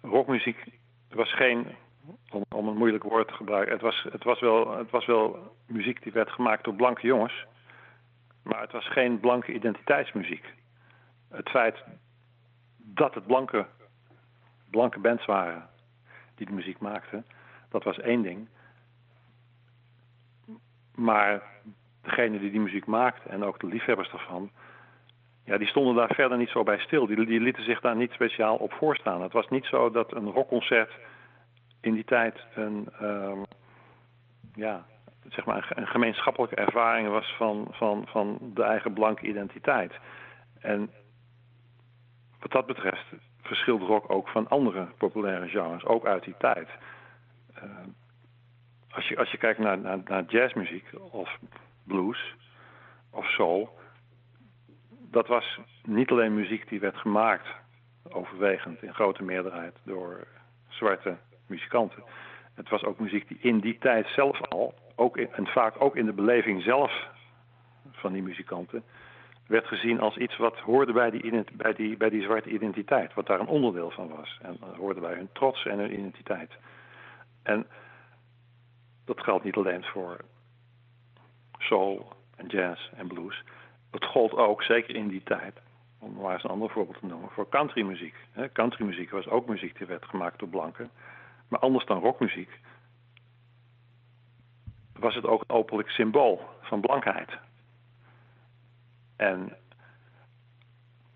rockmuziek was geen, om, om, een moeilijk woord te gebruiken, het was, het, was wel, het was wel muziek die werd gemaakt door blanke jongens, maar het was geen blanke identiteitsmuziek. Het feit dat het blanke, blanke bands waren die de muziek maakten, dat was één ding. Maar degene die die muziek maakte en ook de liefhebbers daarvan, ja, die stonden daar verder niet zo bij stil. Die, die lieten zich daar niet speciaal op voorstaan. Het was niet zo dat een rockconcert in die tijd een, um, ja, zeg maar een, gemeenschappelijke ervaring was van, van, van de eigen blanke identiteit. En wat dat betreft verschilt rock ook van andere populaire genres, ook uit die tijd. Uh, als, je, als je kijkt naar, naar, naar jazzmuziek of blues of soul, dat was niet alleen muziek die werd gemaakt, overwegend in grote meerderheid, door zwarte muzikanten. Het was ook muziek die in die tijd zelf al, ook en vaak ook in de beleving zelf van die muzikanten, werd gezien als iets wat hoorde bij die, bij, die, bij die zwarte identiteit. Wat daar een onderdeel van was. En hoorde bij hun trots en hun identiteit. En dat geldt niet alleen voor soul en jazz en blues. Dat gold ook, zeker in die tijd, om maar eens een ander voorbeeld te noemen, voor countrymuziek. Countrymuziek was ook muziek die werd gemaakt door blanken. Maar anders dan rockmuziek was het ook een openlijk symbool van blankheid. En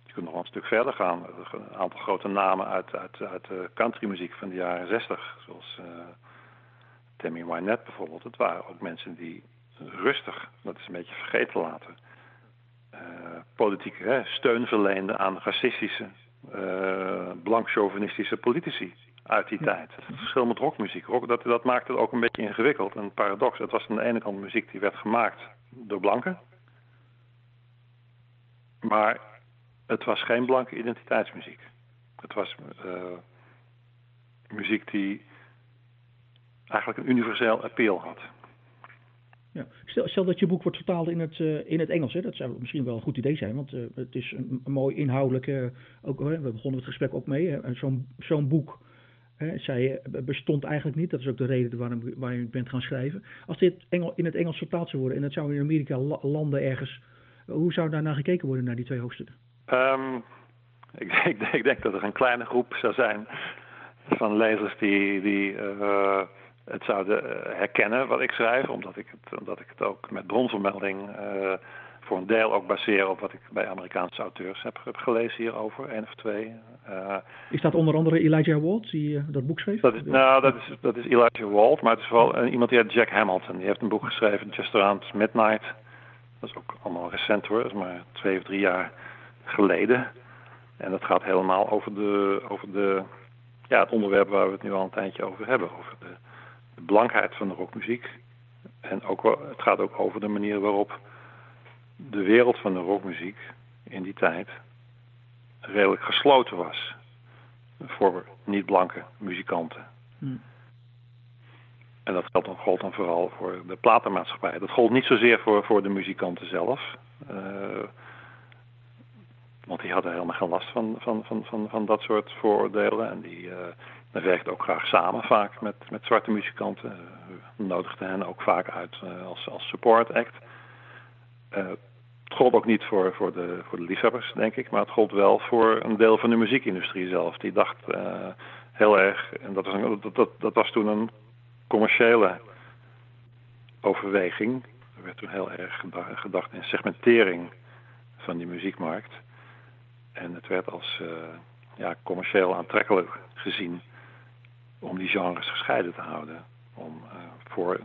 je kunt nog een stuk verder gaan. Een aantal grote namen uit, uit, uit de countrymuziek van de jaren zestig, zoals uh, Tammy Wynette bijvoorbeeld. Het waren ook mensen die rustig, dat is een beetje vergeten laten, uh, politieke hè, steun verleenden aan racistische, uh, blank-chauvinistische politici uit die tijd. Het verschil met rockmuziek. Rock, dat, dat maakte het ook een beetje ingewikkeld. Een paradox. Het was aan de ene kant muziek die werd gemaakt door blanken. Maar het was geen blanke identiteitsmuziek. Het was uh, muziek die eigenlijk een universeel appeal had. Ja. Stel, stel, dat je boek wordt vertaald in het, uh, in het Engels. Hè? Dat zou misschien wel een goed idee zijn, want uh, het is een, mooi inhoudelijk. Ook, we begonnen het gesprek ook mee. Zo'n zo'n boek hè, zei, bestond eigenlijk niet. Dat is ook de reden waarom, waarom je bent gaan schrijven. Als dit Engel, in het Engels vertaald zou worden en dat zou in Amerika landen ergens, hoe zou daar naar gekeken worden, naar die twee hoofdstukken? Um, ik, ik, ik, denk dat er een kleine groep zou zijn van lezers die. die het zouden eh, herkennen wat ik schrijf, omdat ik het, omdat ik het ook met bronvermelding voor een deel ook baseer op wat ik bij Amerikaanse auteurs heb, heb gelezen hierover, één of twee. Uh, is dat onder andere Elijah Walt, die dat boek schreef? Dat is, nou, dat is, dat is Elijah Walt, maar het is vooral iemand die heet Jack Hamilton. Die heeft een boek geschreven, Just Around Midnight. Dat is ook allemaal recent hoor, dat is maar twee of drie jaar geleden. En dat gaat helemaal over, de, over de, ja, het onderwerp waar we het nu al een tijdje over hebben. Over de de blankheid van de rockmuziek. En ook, het gaat ook over de manier waarop de wereld van de rockmuziek in die tijd redelijk gesloten was voor niet-blanke muzikanten. Hmm. En dat geldt dan, gold dan vooral voor de platenmaatschappij. Dat gold niet zozeer voor, voor de muzikanten zelf. Uh, want die hadden helemaal geen last van, van, van, van, van dat soort vooroordelen. En die, uh, hij werkt ook graag samen vaak met, met zwarte muzikanten. Uh, nodigde hen ook vaak uit als, als support act. Uh, het gold ook niet voor, voor, de, voor de liefhebbers, denk ik, maar het gold wel voor een deel van de muziekindustrie zelf. Die dacht heel erg, en dat was, een, dat, dat, dat was toen een commerciële overweging. Er werd toen heel erg gedacht in segmentering van die muziekmarkt. En het werd als ja, commercieel aantrekkelijk gezien om die genres gescheiden te houden. Om voor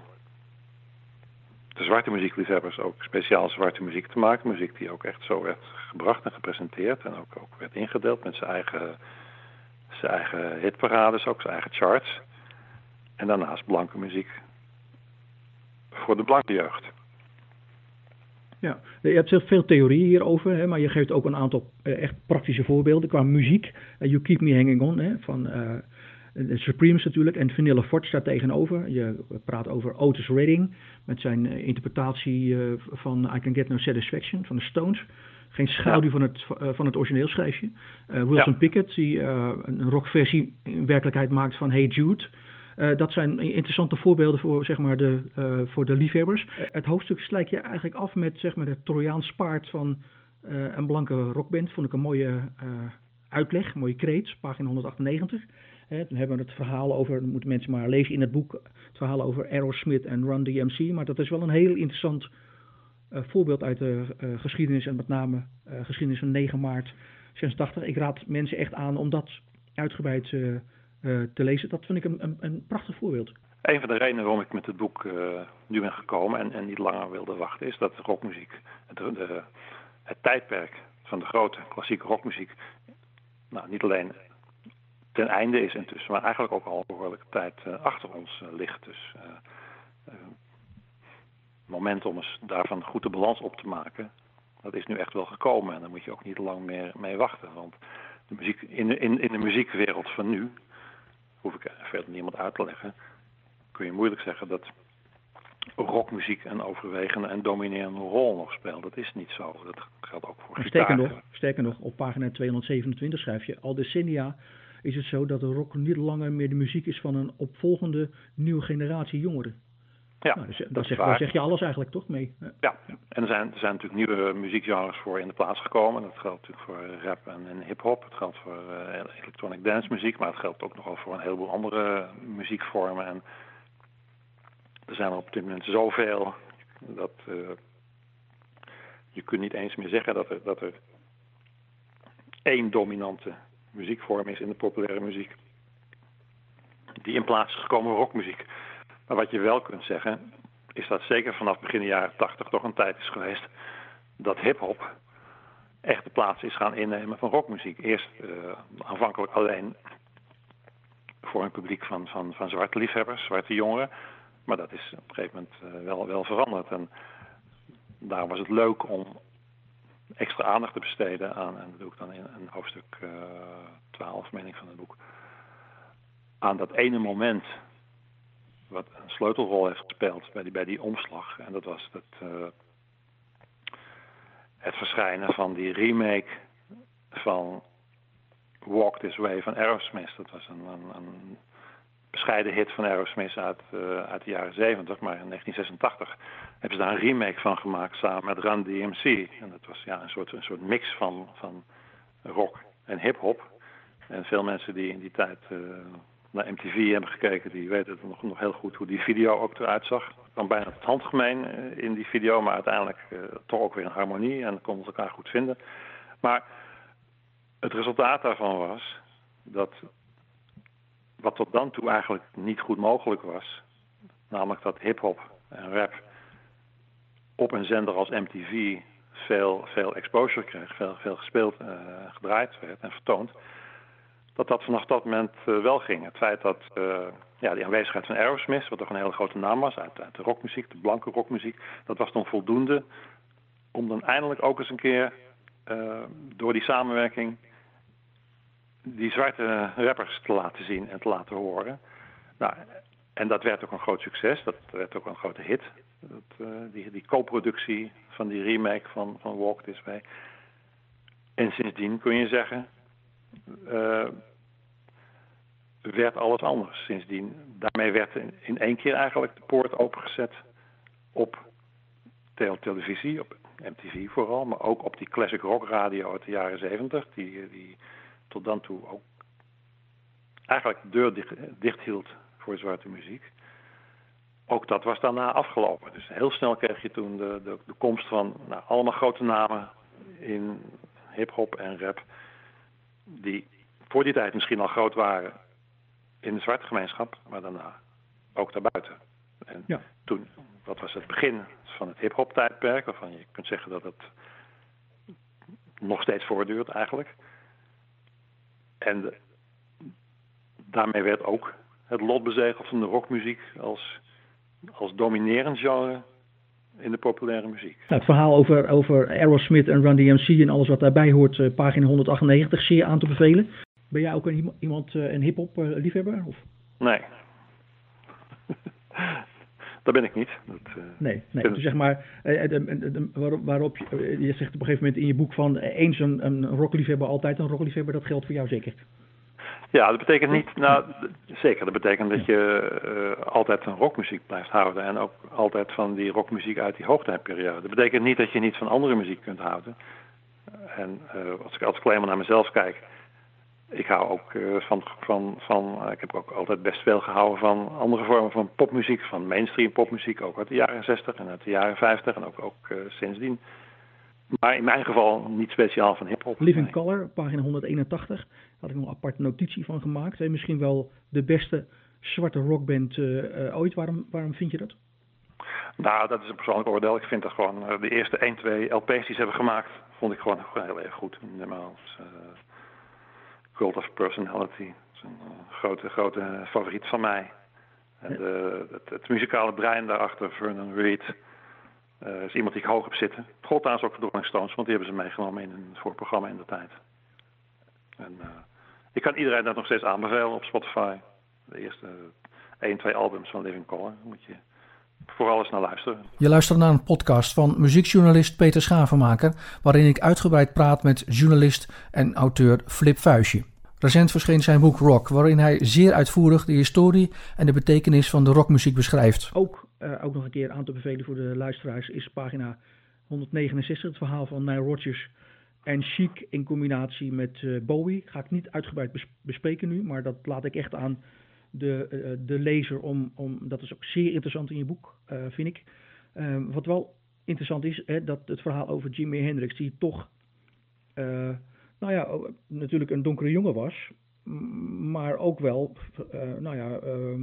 de zwarte muziekliefhebbers ook speciaal zwarte muziek te maken. Muziek die ook echt zo werd gebracht en gepresenteerd. En ook, ook werd ingedeeld met zijn eigen, zijn eigen hitparades, ook zijn eigen charts. En daarnaast blanke muziek voor de blanke jeugd. Ja, je hebt veel theorieën hierover, hè, maar je geeft ook een aantal uh, echt praktische voorbeelden qua muziek. Uh, you Keep Me Hanging On, hè, van uh, de Supremes natuurlijk, en Vanilla Fort staat tegenover. Je praat over Otis Redding met zijn interpretatie van I Can Get No Satisfaction van de Stones. Geen schaduw ja. van, het, van het origineel schrijf je. Wilson ja. Pickett, die een rockversie in werkelijkheid maakt van Hey Jude... Uh, dat zijn interessante voorbeelden voor, zeg maar, de, voor de liefhebbers. Het hoofdstuk slijk je eigenlijk af met zeg maar, het Trojaans paard van een blanke rockband. Vond ik een mooie uitleg, een mooie kreet, pagina 198. Dan hebben we het verhaal over, moeten mensen maar lezen in het boek, het verhaal over Aerosmith en Run DMC. Maar dat is wel een heel interessant voorbeeld uit de geschiedenis en met name geschiedenis van 9 maart 86. Ik raad mensen echt aan om dat uitgebreid uh, te lezen. Dat vind ik een, een, een, prachtig voorbeeld. Een van de redenen waarom ik met het boek uh, nu ben gekomen en, en, niet langer wilde wachten, is dat rockmuziek, het, het tijdperk van de grote klassieke rockmuziek, nou, niet alleen ten einde is intussen, maar eigenlijk ook al een behoorlijke tijd uh, achter ons ligt. Dus het moment om eens daarvan goed de balans op te maken, dat is nu echt wel gekomen. En daar moet je ook niet lang meer mee wachten. Want de muziek, in, in, in de muziekwereld van nu hoef ik verder niemand uit te leggen, kun je moeilijk zeggen dat rockmuziek een overwegende en dominerende rol nog speelt. Dat is niet zo. Dat geldt ook voor sterker nog, sterker nog, op pagina 227 schrijf je... al decennia is het zo dat de rock niet langer meer de muziek is van een opvolgende nieuwe generatie jongeren. Ja, nou, dus, daar, zeg, daar zeg je alles eigenlijk toch mee. Ja, ja. en er zijn, er zijn natuurlijk nieuwe muziekgenres voor in de plaats gekomen. Dat geldt natuurlijk voor rap en, en hip-hop. Het geldt voor uh, electronic dance muziek, maar het geldt ook nogal voor een heleboel andere muziekvormen. En er zijn er op dit moment zoveel dat uh, je kunt niet eens meer zeggen dat er, dat er één dominante muziekvorm is in de populaire muziek. Die in plaats is gekomen rockmuziek. Maar wat je wel kunt zeggen, is dat zeker vanaf begin de jaren 80 toch een tijd is geweest dat hip-hop echt de plaats is gaan innemen van rockmuziek. Eerst uh, aanvankelijk alleen voor een publiek van, van, van zwarte liefhebbers, zwarte jongeren. Maar dat is op een gegeven moment uh, wel, wel veranderd. En daar was het leuk om extra aandacht te besteden aan, en dat doe ik dan in een hoofdstuk uh, 12, meen ik van het boek, aan dat ene moment wat een sleutelrol heeft gespeeld bij die, bij die omslag. En dat was het, uh, het verschijnen van die remake van Walk This Way van Aerosmith. Dat was een, een, een bescheiden hit van Aerosmith uit, uh, uit de jaren 70, maar in 1986 hebben ze daar een remake van gemaakt samen met Run DMC. En dat was ja, een, soort, een soort mix van, van rock en hip-hop. En veel mensen die in die tijd uh, naar MTV hebben gekeken, die weten nog, nog heel goed hoe die video ook eruit zag. Dan bijna het handgemeen uh, in die video, maar uiteindelijk toch ook weer een harmonie en konden ze elkaar goed vinden. Maar het resultaat daarvan was dat wat tot dan toe eigenlijk niet goed mogelijk was, namelijk dat hip-hop en rap op een zender als MTV veel, veel exposure kreeg, veel, veel gespeeld, uh, gedraaid werd en vertoond dat dat vanaf dat moment uh, wel ging. Het feit dat uh, ja, die aanwezigheid van Aerosmith, wat toch een hele grote naam was uit, uit, de rockmuziek, de blanke rockmuziek, dat was dan voldoende om dan eindelijk ook eens een keer door die samenwerking die zwarte rappers te laten zien en te laten horen. Nou, en dat werd ook een groot succes, dat werd ook een grote hit. Dat, die, die co-productie van die remake van, van Walk This Way. En sindsdien kun je zeggen, uh, werd alles anders sindsdien. Daarmee werd in, in één keer eigenlijk de poort opengezet op televisie, op MTV vooral, maar ook op die classic rock radio uit de jaren zeventig, die, die tot dan toe ook eigenlijk de deur dicht, dicht hield voor zwarte muziek. Ook dat was daarna afgelopen. Dus heel snel kreeg je toen de, de, de komst van nou, allemaal grote namen in hip-hop en rap die voor die tijd misschien al groot waren in de zwarte gemeenschap, maar daarna ook daarbuiten. En ja. toen, dat was het begin van het hip-hop tijdperk, waarvan je kunt zeggen dat het nog steeds voortduurt eigenlijk. En daarmee werd ook het lot bezegeld van de rockmuziek als, als dominerend genre in de populaire muziek. Nou, het verhaal over, over Aerosmith en Run DMC en alles wat daarbij hoort, uh, pagina 198, zeer aan te bevelen. Ben jij ook een, iemand, uh, een hip-hop uh, liefhebber? Of? Nee. Dat ben ik niet. Dat, nee, nee. Dus zeg maar, waarop, waarop je, je zegt op een gegeven moment in je boek van eens een, een rockliefhebber, altijd een rockliefhebber, dat geldt voor jou zeker? Ja, dat betekent niet, nou zeker, dat betekent dat je uh, altijd van rockmuziek blijft houden en ook altijd van die rockmuziek uit die hoogtijperiode. Dat betekent niet dat je niet van andere muziek kunt houden. En uh, als ik als alleen maar naar mezelf kijk, ik hou ook uh, van, van, van ik heb ook altijd best veel gehouden van andere vormen van popmuziek, van mainstream popmuziek, ook uit de jaren 60 en uit de jaren 50 en ook, ook sindsdien. Maar in mijn geval niet speciaal van hip-hop. Living nee. Color, pagina 181. Had ik nog een aparte notitie van gemaakt. Hey, misschien wel de beste zwarte rockband uh, uh, ooit. Waarom, waarom vind je dat? Nou, dat is een persoonlijk oordeel. Ik vind dat gewoon de eerste 1, 2 LP's die ze hebben gemaakt, vond ik gewoon, gewoon heel erg goed. Normaal. Cult of Personality. Dat is een grote, grote favoriet van mij. En de, het, het, muzikale brein daarachter, Vernon Reed. Uh, is iemand die ik hoog heb zitten. Het gold trouwens ook voor de Rolling Stones, want die hebben ze meegenomen in een voorprogramma in de tijd. En uh, ik kan iedereen dat nog steeds aanbevelen op Spotify. De eerste 1, 2 albums van Living Color. moet je vooral eens naar luisteren. Je luistert naar een podcast van muziekjournalist Peter Schavenmaker, waarin ik uitgebreid praat met journalist en auteur Flip Vuistje. Recent verscheen zijn boek Rock, waarin hij zeer uitvoerig de historie en de betekenis van de rockmuziek beschrijft. Ook, uh, ook nog een keer aan te bevelen voor de luisteraars is pagina 169, het verhaal van Nile Rodgers en Chic in combinatie met uh, Bowie. Ga ik niet uitgebreid bes bespreken nu, maar dat laat ik echt aan de, uh, de lezer om, om. Dat is ook zeer interessant in je boek, vind ik. wat wel interessant is, hè, dat het verhaal over Jimi Hendrix, die toch nou ja, natuurlijk een donkere jongen was, maar ook wel, uh, nou ja, uh,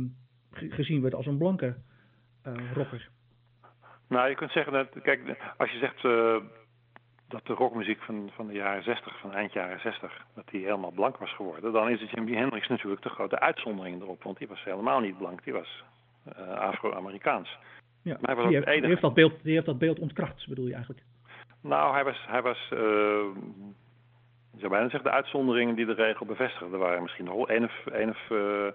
gezien werd als een blanke uh, rocker. Nou, je kunt zeggen dat, kijk, als je zegt uh, dat de rockmuziek van, van de jaren 60, van eind jaren 60, dat die helemaal blank was geworden, dan is het Jimi Hendrix natuurlijk de grote uitzondering erop, want die was helemaal niet blank, die was Afro-Amerikaans. Ja, maar hij was die, heeft, die, heeft, dat beeld, die heeft dat beeld ontkracht, bedoel je eigenlijk? Nou, hij was, hij was ik zou bijna zeggen de uitzonderingen die de regel bevestigen. Er waren misschien nog één of, één of, uh,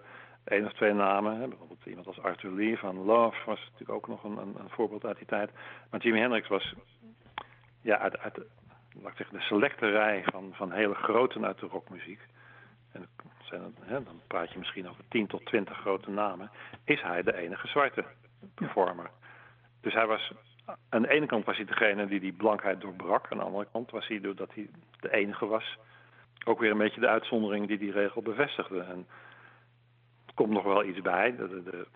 één of twee namen. Hè. Bijvoorbeeld iemand als Arthur Lee van Love was natuurlijk ook nog een, een, een voorbeeld uit die tijd. Maar Jimi Hendrix was ja, uit, uit laat ik zeggen, de selecte rij van, van hele groten uit de rockmuziek. En zijn, hè, dan praat je misschien over 10 tot 20 grote namen. Is hij de enige zwarte performer. Dus hij was aan de ene kant was hij degene die die blankheid doorbrak. Aan de andere kant was hij, doordat hij de enige was, ook weer een beetje de uitzondering die die regel bevestigde. En er komt nog wel iets bij, de, de,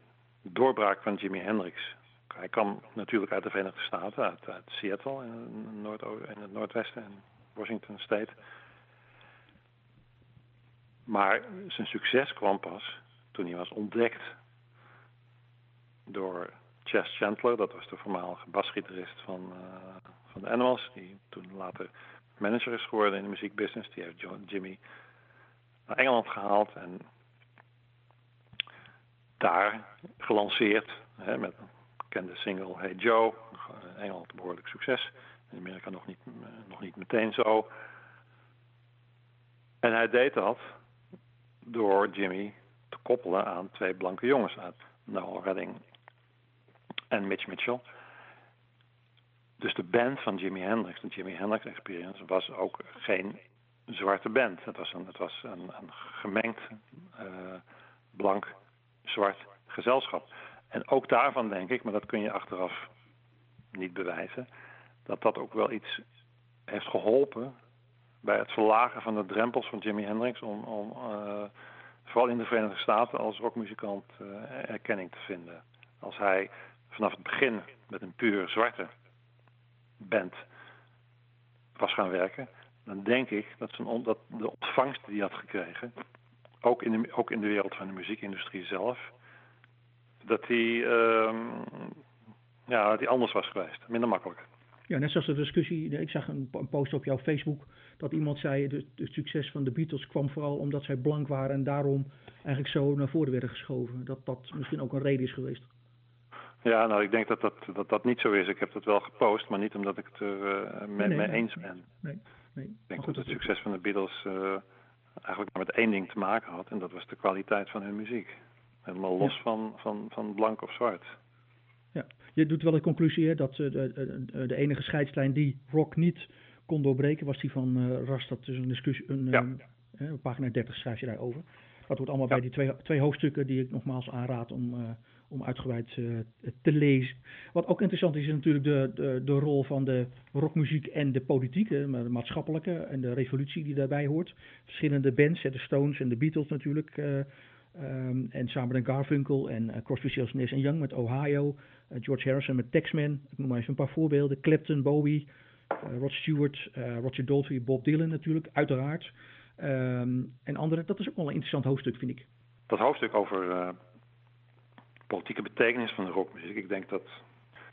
doorbraak van Jimi Hendrix. Hij kwam natuurlijk uit de Verenigde Staten, uit, Seattle in, in het noordwesten, in Washington State. Maar zijn succes kwam pas toen hij was ontdekt door Chess Chandler, dat was de voormalige basgitarist van, uh, van de Animals, die toen later manager is geworden in de muziekbusiness. Die heeft John, Jimmy naar Engeland gehaald en daar gelanceerd hè, met een bekende single Hey Joe. In Engeland behoorlijk succes. In Amerika nog niet, uh, nog niet meteen zo. En hij deed dat door Jimmy te koppelen aan twee blanke jongens uit Noel Redding en Mitch Mitchell. Dus de band van Jimi Hendrix, de Jimi Hendrix Experience, was ook geen zwarte band. Het was een, het was een, een gemengd uh, blank-zwart gezelschap. En ook daarvan denk ik, maar dat kun je achteraf niet bewijzen, dat dat ook wel iets heeft geholpen bij het verlagen van de drempels van Jimi Hendrix om, om uh, vooral in de Verenigde Staten als rockmuzikant uh, erkenning te vinden. Als hij vanaf het begin met een puur zwarte band was gaan werken, dan denk ik dat, zijn dat de ontvangst die hij had gekregen, ook in, de, ook in de wereld van de muziekindustrie zelf, dat die, uh, ja, die anders was geweest, minder makkelijk. Ja, net zoals de discussie, ik zag een, een post op jouw Facebook dat iemand zei het succes van de Beatles kwam vooral omdat zij blank waren en daarom eigenlijk zo naar voren werden geschoven. Dat dat misschien ook een reden is geweest. Ja, nou, ik denk dat dat, dat dat niet zo is. Ik heb dat wel gepost, maar niet omdat ik het er uh, mee, nee, nee, eens ben. Nee, nee. Ik denk dat het succes van de Beatles uh, eigenlijk maar met één ding te maken had. En dat was de kwaliteit van hun muziek. Helemaal los Ja. van, van, van blank of zwart. Ja, je doet wel de conclusie hè, dat eh, de, de, de enige scheidslijn die rock niet kon doorbreken was die van eh Rast. Dat is een discussie, een, Ja. eh, pagina 30 schrijf je daarover. Dat wordt allemaal Ja. bij die twee, twee hoofdstukken die ik nogmaals aanraad om, eh, om uitgebreid eh, te lezen. Wat ook interessant is, is natuurlijk de, de, de rol van de rockmuziek en de politiek, de maatschappelijke en de revolutie die daarbij hoort. Verschillende bands, de Stones en de Beatles natuurlijk. ehm, en en Garfunkel en eh, Crosby, Stills, Nash Young met Ohio. George Harrison met Taxman. Ik noem maar even een paar voorbeelden. Clapton, Bowie, eh, Rod Stewart, Roger Daltrey, Bob Dylan natuurlijk, uiteraard. Ehm, en andere. Dat is ook wel een interessant hoofdstuk, vind ik. Dat hoofdstuk over uh, politieke betekenis van de rockmuziek. Ik denk dat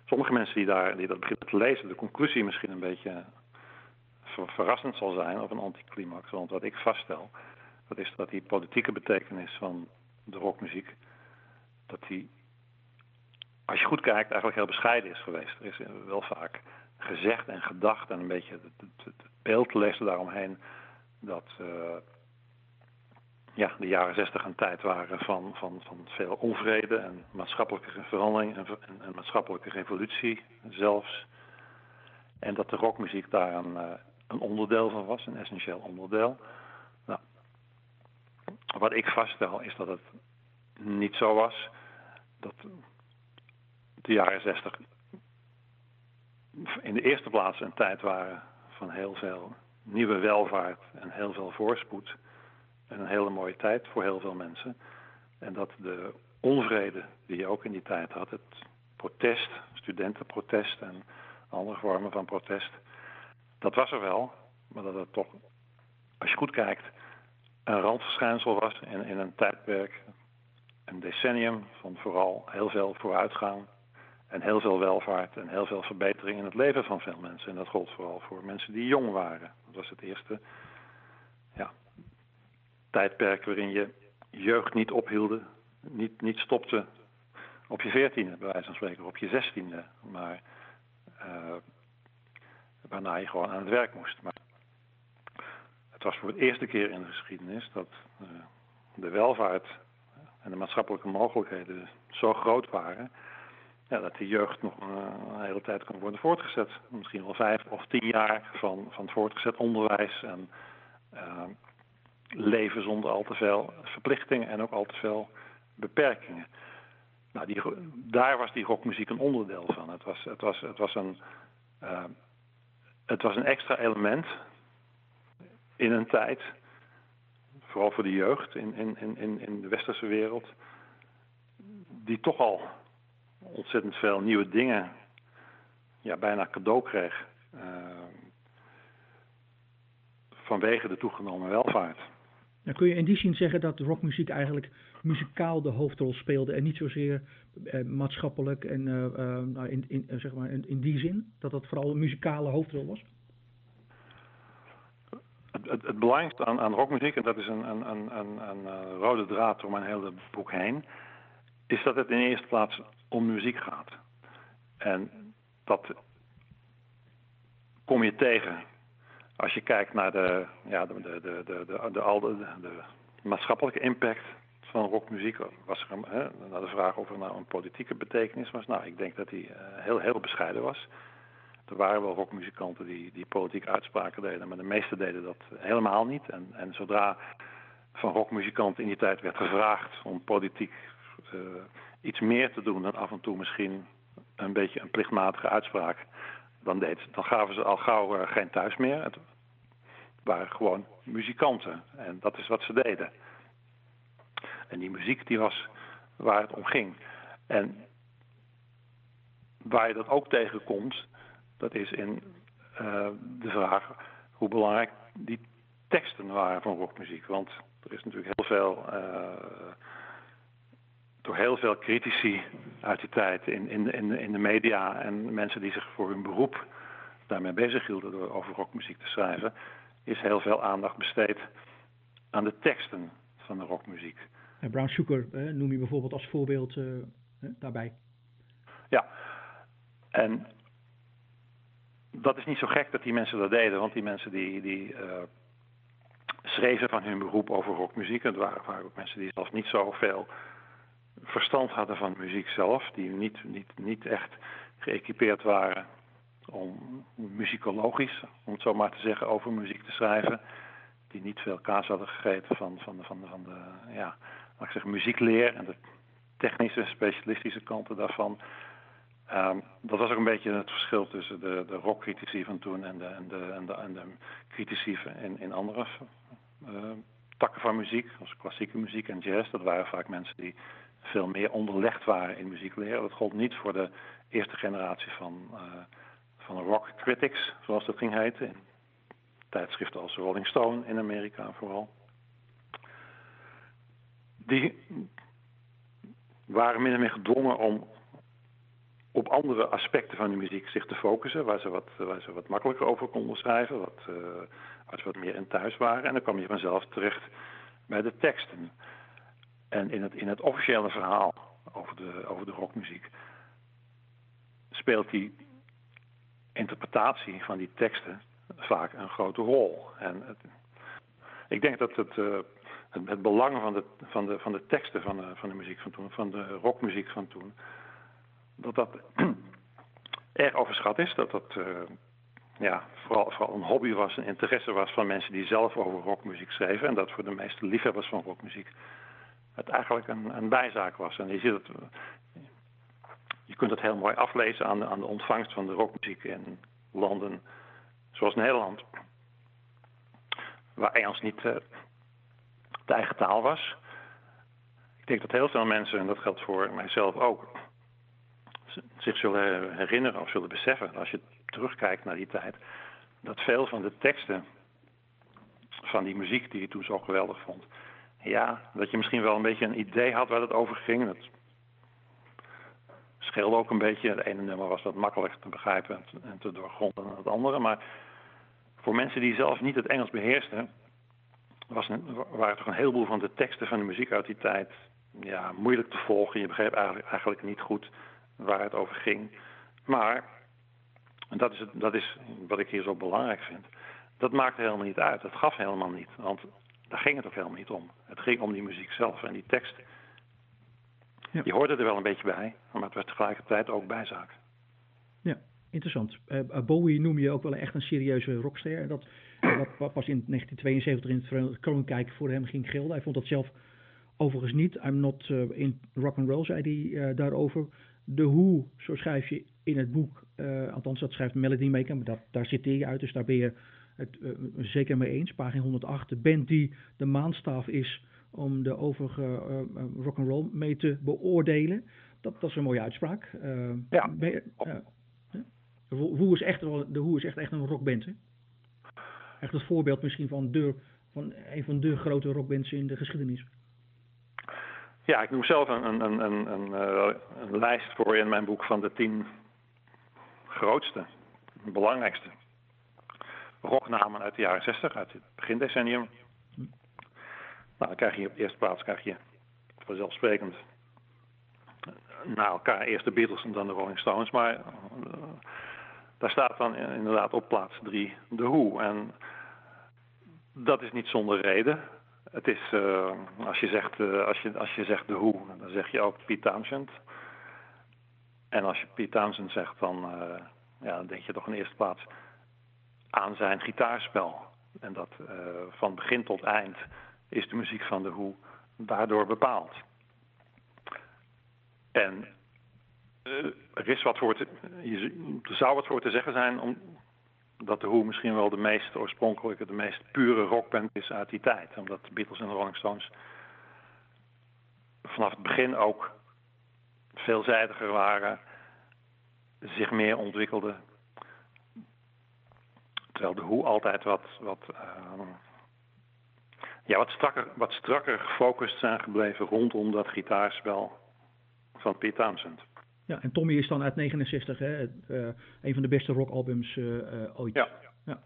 sommige mensen die, daar, die dat beginnen te lezen, de conclusie misschien een beetje ver, verrassend zal zijn of een anticlimax. Want wat ik vaststel, dat is dat die politieke betekenis van de rockmuziek, dat die, als je goed kijkt, eigenlijk heel bescheiden is geweest. Er is wel vaak gezegd en gedacht en een beetje het, beeld lezen daaromheen dat uh, ja, de jaren zestig een tijd waren van, van, van veel onvrede en maatschappelijke verandering en, maatschappelijke revolutie zelfs. En dat de rockmuziek daar een, uh, een onderdeel van was, een essentieel onderdeel. Nou, wat ik vaststel is dat het niet zo was. Dat de jaren zestig in de eerste plaats een tijd waren van heel veel nieuwe welvaart en heel veel voorspoed. En een hele mooie tijd voor heel veel mensen. En dat de onvrede die je ook in die tijd had, het protest, studentenprotest en andere vormen van protest, dat was er wel. Maar dat het toch, als je goed kijkt, een randverschijnsel was in, in een tijdperk, een decennium van vooral heel veel vooruitgang en heel veel welvaart en heel veel verbetering in het leven van veel mensen. En dat gold vooral voor mensen die jong waren. Dat was het eerste ja, tijdperk waarin je jeugd niet ophielde, niet, niet stopte op je veertiende, bij wijze van spreken, op je zestiende. Maar uh, waarna je gewoon aan het werk moest. Maar het was voor het eerste keer in de geschiedenis dat uh, de welvaart en de maatschappelijke mogelijkheden zo groot waren ja, dat die jeugd nog een, een, hele tijd kan worden voortgezet. Misschien wel vijf of tien jaar van, van voortgezet onderwijs en leven zonder al te veel verplichtingen en ook al te veel beperkingen. Nou, die, daar was die rockmuziek een onderdeel van. Het was, het was, het was, een, uh, het was een extra element in een tijd, vooral voor de jeugd in, in, in, in de westerse wereld, die toch al ontzettend veel nieuwe dingen ja, bijna cadeau kreeg. Uh, vanwege de toegenomen welvaart. Nou, kun je in die zin zeggen dat rockmuziek eigenlijk muzikaal de hoofdrol speelde en niet zozeer uh, maatschappelijk en uh, uh, in, in, zeg maar in, in, die zin? Dat dat vooral een muzikale hoofdrol was? Het, het, belangrijkste aan, rockmuziek, en dat is een, een, een, een, een rode draad door mijn hele boek heen, is dat het in eerste plaats om muziek gaat. En dat kom je tegen als je kijkt naar de, ja, de, de, de, de, de, de, de maatschappelijke impact van rockmuziek, was er hè, naar de vraag of er nou een politieke betekenis was. Nou, ik denk dat die eh, heel, heel bescheiden was. Er waren wel rockmuzikanten die, die politiek uitspraken deden, maar de meesten deden dat helemaal niet. En, en zodra van rockmuzikanten in die tijd werd gevraagd om politiek eh, iets meer te doen dan af en toe misschien een beetje een plichtmatige uitspraak, dan, deed, dan gaven ze al gauw uh, geen thuis meer. Het waren gewoon muzikanten en dat is wat ze deden. En die muziek die was waar het om ging. En waar je dat ook tegenkomt, dat is in uh, de vraag hoe belangrijk die teksten waren van rockmuziek. Want er is natuurlijk heel veel, uh, door heel veel critici uit die tijd in, in, de, in, de, in de media en mensen die zich voor hun beroep daarmee bezig hielden door over rockmuziek te schrijven, is heel veel aandacht besteed aan de teksten van de rockmuziek. En Brown Sugar eh, noem je bijvoorbeeld als voorbeeld uh, daarbij. Ja, en dat is niet zo gek dat die mensen dat deden, want die mensen die, die uh, schreven van hun beroep over rockmuziek. Het waren vaak ook mensen die zelfs niet zoveel verstand hadden van muziek zelf, die niet, niet, niet echt geëquipeerd waren om muzikologisch, om het zo maar te zeggen, over muziek te schrijven. Die niet veel kaas hadden gegeten van, van, de, van, de, van de ja, laat ik zeggen, muziekleer en de technische, specialistische kanten daarvan. Um, dat was ook een beetje het verschil tussen de, de rockcritici van toen en de, en de, en de, en de critici in, in andere uh, takken van muziek, zoals klassieke muziek en jazz. Dat waren vaak mensen die veel meer onderlegd waren in muziekleren. Dat gold niet voor de eerste generatie van, uh, van rock critics, zoals dat ging heten. In tijdschriften als Rolling Stone in Amerika vooral. Die waren min of meer gedwongen om op andere aspecten van de muziek zich te focussen, waar ze wat, waar ze wat makkelijker over konden schrijven, wat, uh, ze wat meer in thuis waren. En dan kwam je vanzelf terecht bij de teksten. En in het, in het officiële verhaal over de, over de rockmuziek speelt die interpretatie van die teksten vaak een grote rol. En ik denk dat het, uh, het, het, belang van de, van, de, van de teksten van de, van de muziek van toen, van de rockmuziek van toen, dat dat erg overschat is. Dat dat uh, ja, vooral, vooral een hobby was, een interesse was van mensen die zelf over rockmuziek schreven. En dat voor de meeste liefhebbers van rockmuziek het eigenlijk een, een bijzaak was. En je ziet het, je kunt het heel mooi aflezen aan de, aan de ontvangst van de rockmuziek in landen zoals Nederland. Waar Engels niet uh, de eigen taal was. Ik denk dat heel veel mensen, en dat geldt voor mijzelf ook, zich zullen herinneren of zullen beseffen, als je terugkijkt naar die tijd, dat veel van de teksten van die muziek die je toen zo geweldig vond, ja, dat je misschien wel een beetje een idee had waar het over ging. Dat scheelde ook een beetje. Het ene nummer was wat makkelijker te begrijpen en te doorgronden dan het andere. Maar voor mensen die zelf niet het Engels beheersten, was een, waren toch een heleboel van de teksten van de muziek uit die tijd ja, moeilijk te volgen. Je begreep eigenlijk, niet goed waar het over ging. Maar, dat is, het, dat is wat ik hier zo belangrijk vind, dat maakte helemaal niet uit. Dat gaf helemaal niet. Want daar ging het ook helemaal niet om. Het ging om die muziek zelf en die tekst. Ja. Je hoorde er wel een beetje bij, maar het was tegelijkertijd ook bijzaak. Ja, interessant. Uh, Bowie noem je ook wel echt een serieuze rockster. Dat, uh, wat pas in 1972 in het Verenigd Koninkrijk voor hem ging gelden. Hij vond dat zelf overigens niet. I'm not uh, in rock and roll, zei hij daarover. De hoe, zo schrijf je in het boek, althans dat schrijft Melody Maker, maar dat, daar zit hij uit, dus daar ben je het uh, zeker mee eens. Pagina 108, de band die de maanstaaf is om de overige uh, rock and roll mee te beoordelen. Dat, dat is een mooie uitspraak. Ja. Je, de Hoe is echt, de Hoe is echt, echt een rockband. Hè? Echt het voorbeeld misschien van, de, van een van de grote rockbands in de geschiedenis. Ja, ik noem zelf een, een, een, een, een, een lijst voor in mijn boek van de tien grootste, belangrijkste rocknamen uit de jaren 60, uit het begin decennium. Nou, dan krijg je op de eerste plaats, krijg je vanzelfsprekend na elkaar eerst de Beatles en dan de Rolling Stones. Maar uh, daar staat dan inderdaad op plaats drie de Who. En dat is niet zonder reden. Het is, uh, als, je zegt, uh, als, je, als je zegt de Who, dan zeg je ook Pete Townshend. En als je Pete Townshend zegt, dan, ja, dan denk je toch in eerste plaats aan zijn gitaarspel. En dat uh, van begin tot eind is de muziek van de Who daardoor bepaald. En uh, er is wat voor te, er zou wat voor te zeggen zijn om dat de Who misschien wel de meest oorspronkelijke, de meest pure rockband is uit die tijd. Omdat de Beatles en de Rolling Stones vanaf het begin ook veelzijdiger waren, zich meer ontwikkelden Terwijl de hoe altijd wat, wat, uh, ja, wat, strakker, wat strakker gefocust zijn gebleven rondom dat gitaarspel van Pete Townsend. Ja, en Tommy is dan uit 69, hè? Uh, een van de beste rockalbums uh, ooit. Ja. ja,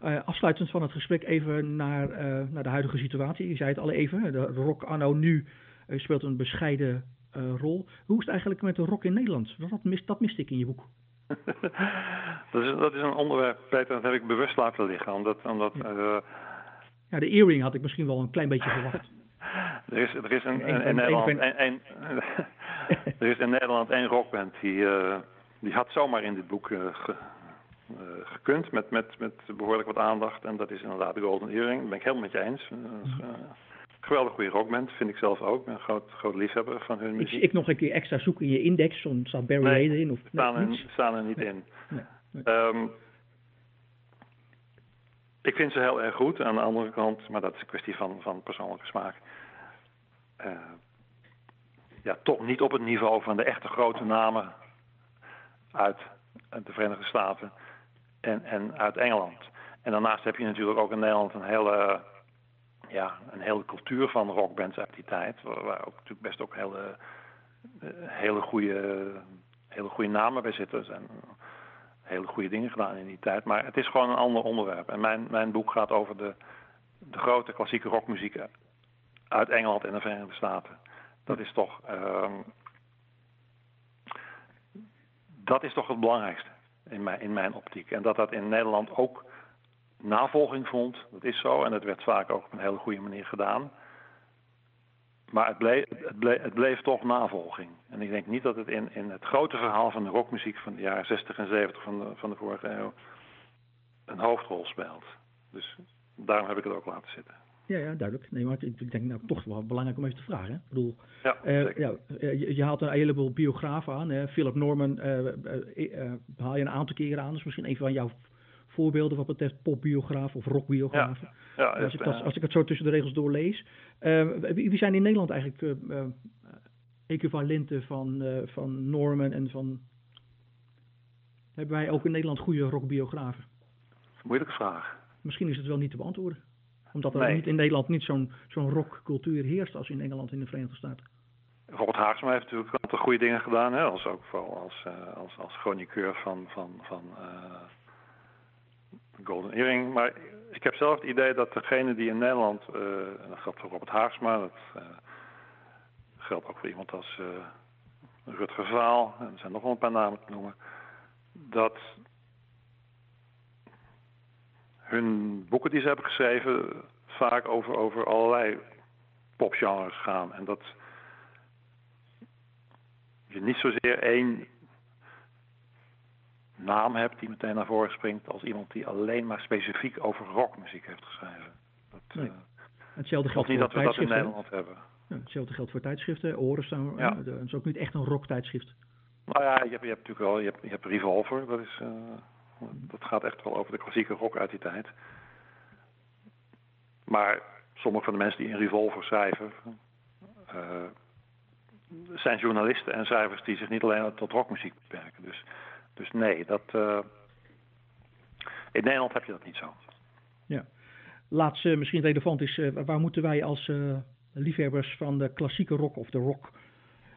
ja. afsluitend van het gesprek even naar, naar de huidige situatie. Je zei het al even, de rock anno nu speelt een bescheiden rol. Hoe is het eigenlijk met de rock in Nederland? Dat, mist, dat miste ik in je boek. dat, is, dat is een onderwerp, Peter, dat heb ik bewust laten liggen. Omdat, omdat, ja. ja, de earring had ik misschien wel een klein beetje verwacht. er is, er is een, in Nederland een, een, er is in Nederland één rockband die, uh, die had zomaar in dit boek uh, ge, uh, gekund met, met, met behoorlijk wat aandacht. En dat is inderdaad de Golden Earring. Daar ben ik helemaal met je eens. Geweldig goede rockband, vind ik zelf ook. Ik ben een groot, groot liefhebber van hun muziek. Ik, ik nog een keer extra zoeken in je index, zo'n staat Barry nee, in? Of, staan, er, staan er niet in. Nee, nee. Um, ik vind ze heel erg goed. Aan de andere kant, maar dat is een kwestie van, van persoonlijke smaak. Uh, ja, toch niet op het niveau van de echte grote namen uit de Verenigde Staten en, en uit Engeland. En daarnaast heb je natuurlijk ook in Nederland een hele, ja, een hele cultuur van rockbands uit die tijd. Waar, ook natuurlijk best ook hele, hele, goede, hele goede namen bij zitten. Zijn hele goede dingen gedaan in die tijd. Maar het is gewoon een ander onderwerp. En mijn, mijn boek gaat over de, de grote klassieke rockmuziek uit Engeland en de Verenigde Staten. Dat is toch, uh, dat is toch het belangrijkste in mijn, in mijn optiek. En dat dat in Nederland ook navolging vond, dat is zo. En dat werd vaak ook op een hele goede manier gedaan. Maar het bleef, het, bleef, het bleef toch navolging. En ik denk niet dat het in, in het grote verhaal van de rockmuziek van de jaren 60 en 70 van de, van de vorige eeuw een hoofdrol speelt. Dus daarom heb ik het ook laten zitten. Ja, ja, duidelijk. Nee, maar ik denk nou toch wel belangrijk om even te vragen. Hè? Ik bedoel, ja, uh, ja je, je, haalt een heleboel biografen aan. Hè? Philip Norman uh, uh, haal je een aantal keren aan. Dus misschien een van jouw voorbeelden wat betreft popbiografen of rockbiografen. Ja, ja, als, ik dat, als ik het zo tussen de regels doorlees. wie, wie zijn in Nederland eigenlijk equivalenten van, van Norman en van... Hebben wij ook in Nederland goede rockbiografen? Moeilijke vraag. Misschien is het wel niet te beantwoorden omdat er niet in Nederland niet zo'n zo'n rockcultuur heerst als in Engeland in de Verenigde Staten. Robert Haagsma heeft natuurlijk een aantal goede dingen gedaan. Hè? Als, ook vooral als, uh, als, als chroniqueur van, van, van uh, Golden Earring. Maar ik heb zelf het idee dat degene die in Nederland, uh, dat geldt voor Robert Haagsma, dat geldt ook voor iemand als Rutger Vaal, en er zijn nog wel een paar namen te noemen, dat hun boeken die ze hebben geschreven vaak over, over allerlei popgenres gaan. En dat je niet zozeer één naam hebt die meteen naar voren springt als iemand die alleen maar specifiek over rockmuziek heeft geschreven. Dat, nee. uh, hetzelfde geldt niet voor dat we dat in Nederland hebben. Ja, hetzelfde geldt voor tijdschriften. Oren staan, ja. dat is ook niet echt een rocktijdschrift. Nou ja, je hebt, je hebt natuurlijk wel, je hebt, je hebt Revolver, dat is... Uh, dat gaat echt wel over de klassieke rock uit die tijd. Maar sommige van de mensen die in Revolver schrijven, uh, zijn journalisten en schrijvers die zich niet alleen tot rockmuziek beperken. Dus, dus nee, dat, uh, in Nederland heb je dat niet zo. Ja. Laatste, misschien relevant is, uh, waar moeten wij als liefhebbers van de klassieke rock of de rock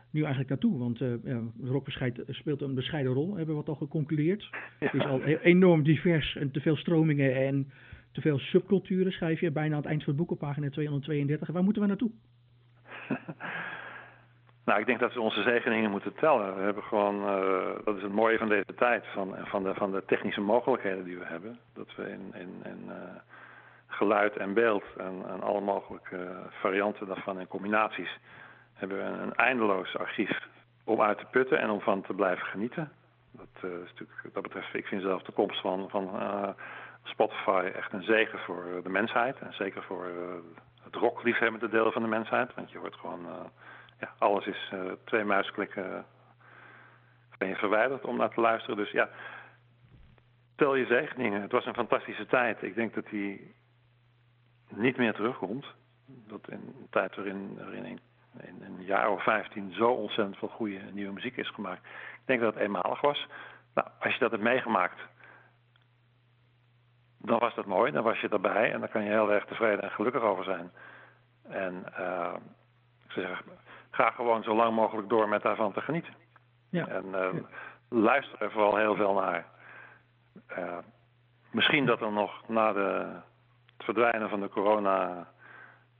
nu eigenlijk naartoe? Want uh, ja, rock speelt een bescheiden rol, hebben we wat al geconcludeerd. Het is al enorm divers en te veel stromingen en te veel subculturen, schrijf je bijna aan het eind van het boek op pagina 232. Waar moeten we naartoe? Nou, ik denk dat we onze zegeningen moeten tellen. We hebben gewoon, uh, dat is het mooie van deze tijd, van, van, de, van de technische mogelijkheden die we hebben. Dat we in, in, in uh, geluid en beeld en, en alle mogelijke varianten daarvan en combinaties hebben we een eindeloos archief om uit te putten en om van te blijven genieten. Dat, uh, is natuurlijk, dat betreft, ik vind zelf de komst van, van Spotify echt een zegen voor de mensheid. En zeker voor het rockliefhebbende deel van de mensheid. Want je hoort gewoon, ja, alles is twee muisklikken ben je verwijderd om naar te luisteren. Dus ja, tel je zegeningen. Het was een fantastische tijd. Ik denk dat die niet meer terugkomt. Dat in een tijd waarin, waarin in een jaar of vijftien zo ontzettend veel goede nieuwe muziek is gemaakt. Ik denk dat het eenmalig was. Nou, als je dat hebt meegemaakt, dan was dat mooi. Dan was je erbij en dan kan je heel erg tevreden en gelukkig over zijn. En uh, ik zou zeggen, ga gewoon zo lang mogelijk door met daarvan te genieten. Ja. En uh, luister er vooral heel veel naar. Uh, misschien dat er nog na de, het verdwijnen van de corona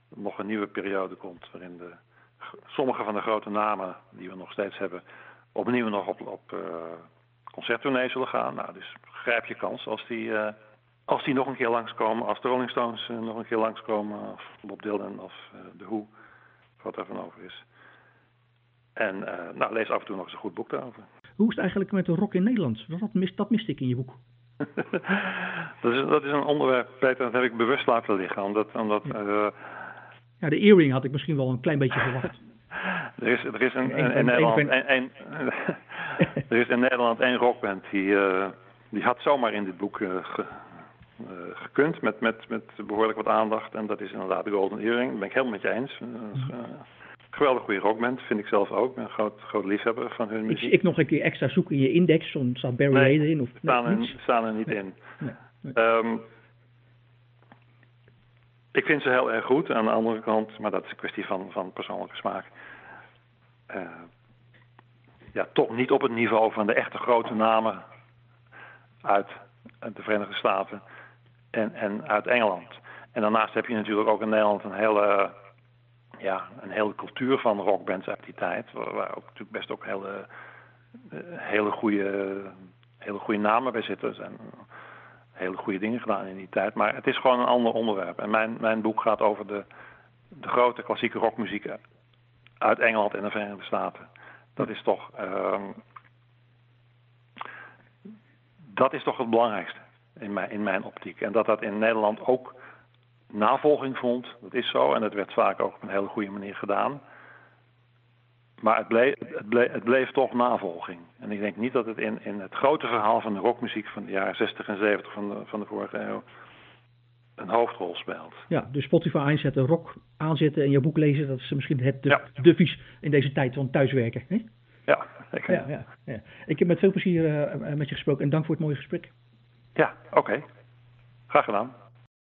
nog een nieuwe periode komt waarin de sommige van de grote namen die we nog steeds hebben opnieuw nog op, op uh, concerttournee zullen gaan. Nou, dus grijp je kans als die, uh, als die nog een keer langskomen, als de Rolling Stones nog een keer langskomen, of Bob Dylan of The Who, wat er van over is. En nou, lees af en toe nog eens een goed boek daarover. Hoe is het eigenlijk met de rock in Nederland? Dat, mist, dat miste ik in je boek. dat, is, dat is een onderwerp, Peter, dat heb ik bewust laten liggen. Omdat, omdat, ja. ja, de earring had ik misschien wel een klein beetje verwacht. Er is, er is een, in Nederland een, een, er is in Nederland één rockband die, uh, die had zomaar in dit boek uh, ge, uh, gekund met, met, met behoorlijk wat aandacht. En dat is inderdaad de Golden Earring. Daar ben ik helemaal met je eens. Geweldig goede rockband, vind ik zelf ook. Ik ben een groot, groot liefhebber van hun muziek. Ik, ik nog een keer extra zoeken in je index, soms staat Barry nee, erin. Of, staan, er, staan er niet nee. in. Um, ik vind ze heel erg goed. Aan de andere kant, maar dat is een kwestie van, van persoonlijke smaak. Uh, ja, toch niet op het niveau van de echte grote namen uit de Verenigde Staten en, en uit Engeland. En daarnaast heb je natuurlijk ook in Nederland een hele, ja, een hele cultuur van rockbands uit die tijd. Waar, ook natuurlijk best ook hele, hele, goede, hele goede namen bij zitten. Zijn hele goede dingen gedaan in die tijd. Maar het is gewoon een ander onderwerp. En mijn, mijn boek gaat over de, de grote klassieke rockmuziek uit Engeland en de Verenigde Staten. Dat is toch, uh, dat is toch het belangrijkste in mijn, in mijn optiek. En dat dat in Nederland ook navolging vond, dat is zo. En dat werd vaak ook op een hele goede manier gedaan. Maar het bleef, het, bleef, het bleef toch navolging. En ik denk niet dat het in, in het grote verhaal van de rockmuziek van de jaren 60 en 70 van de, van de vorige eeuw een hoofdrol speelt. Ja, dus Spotify aanzetten, rock aanzetten en je boek lezen, dat is misschien het de, ja. vies in deze tijd van thuiswerken. Hè? Ja, ja, ja, ja, Ik heb met veel plezier uh, met je gesproken en dank voor het mooie gesprek. Ja, oké. Okay. Graag gedaan.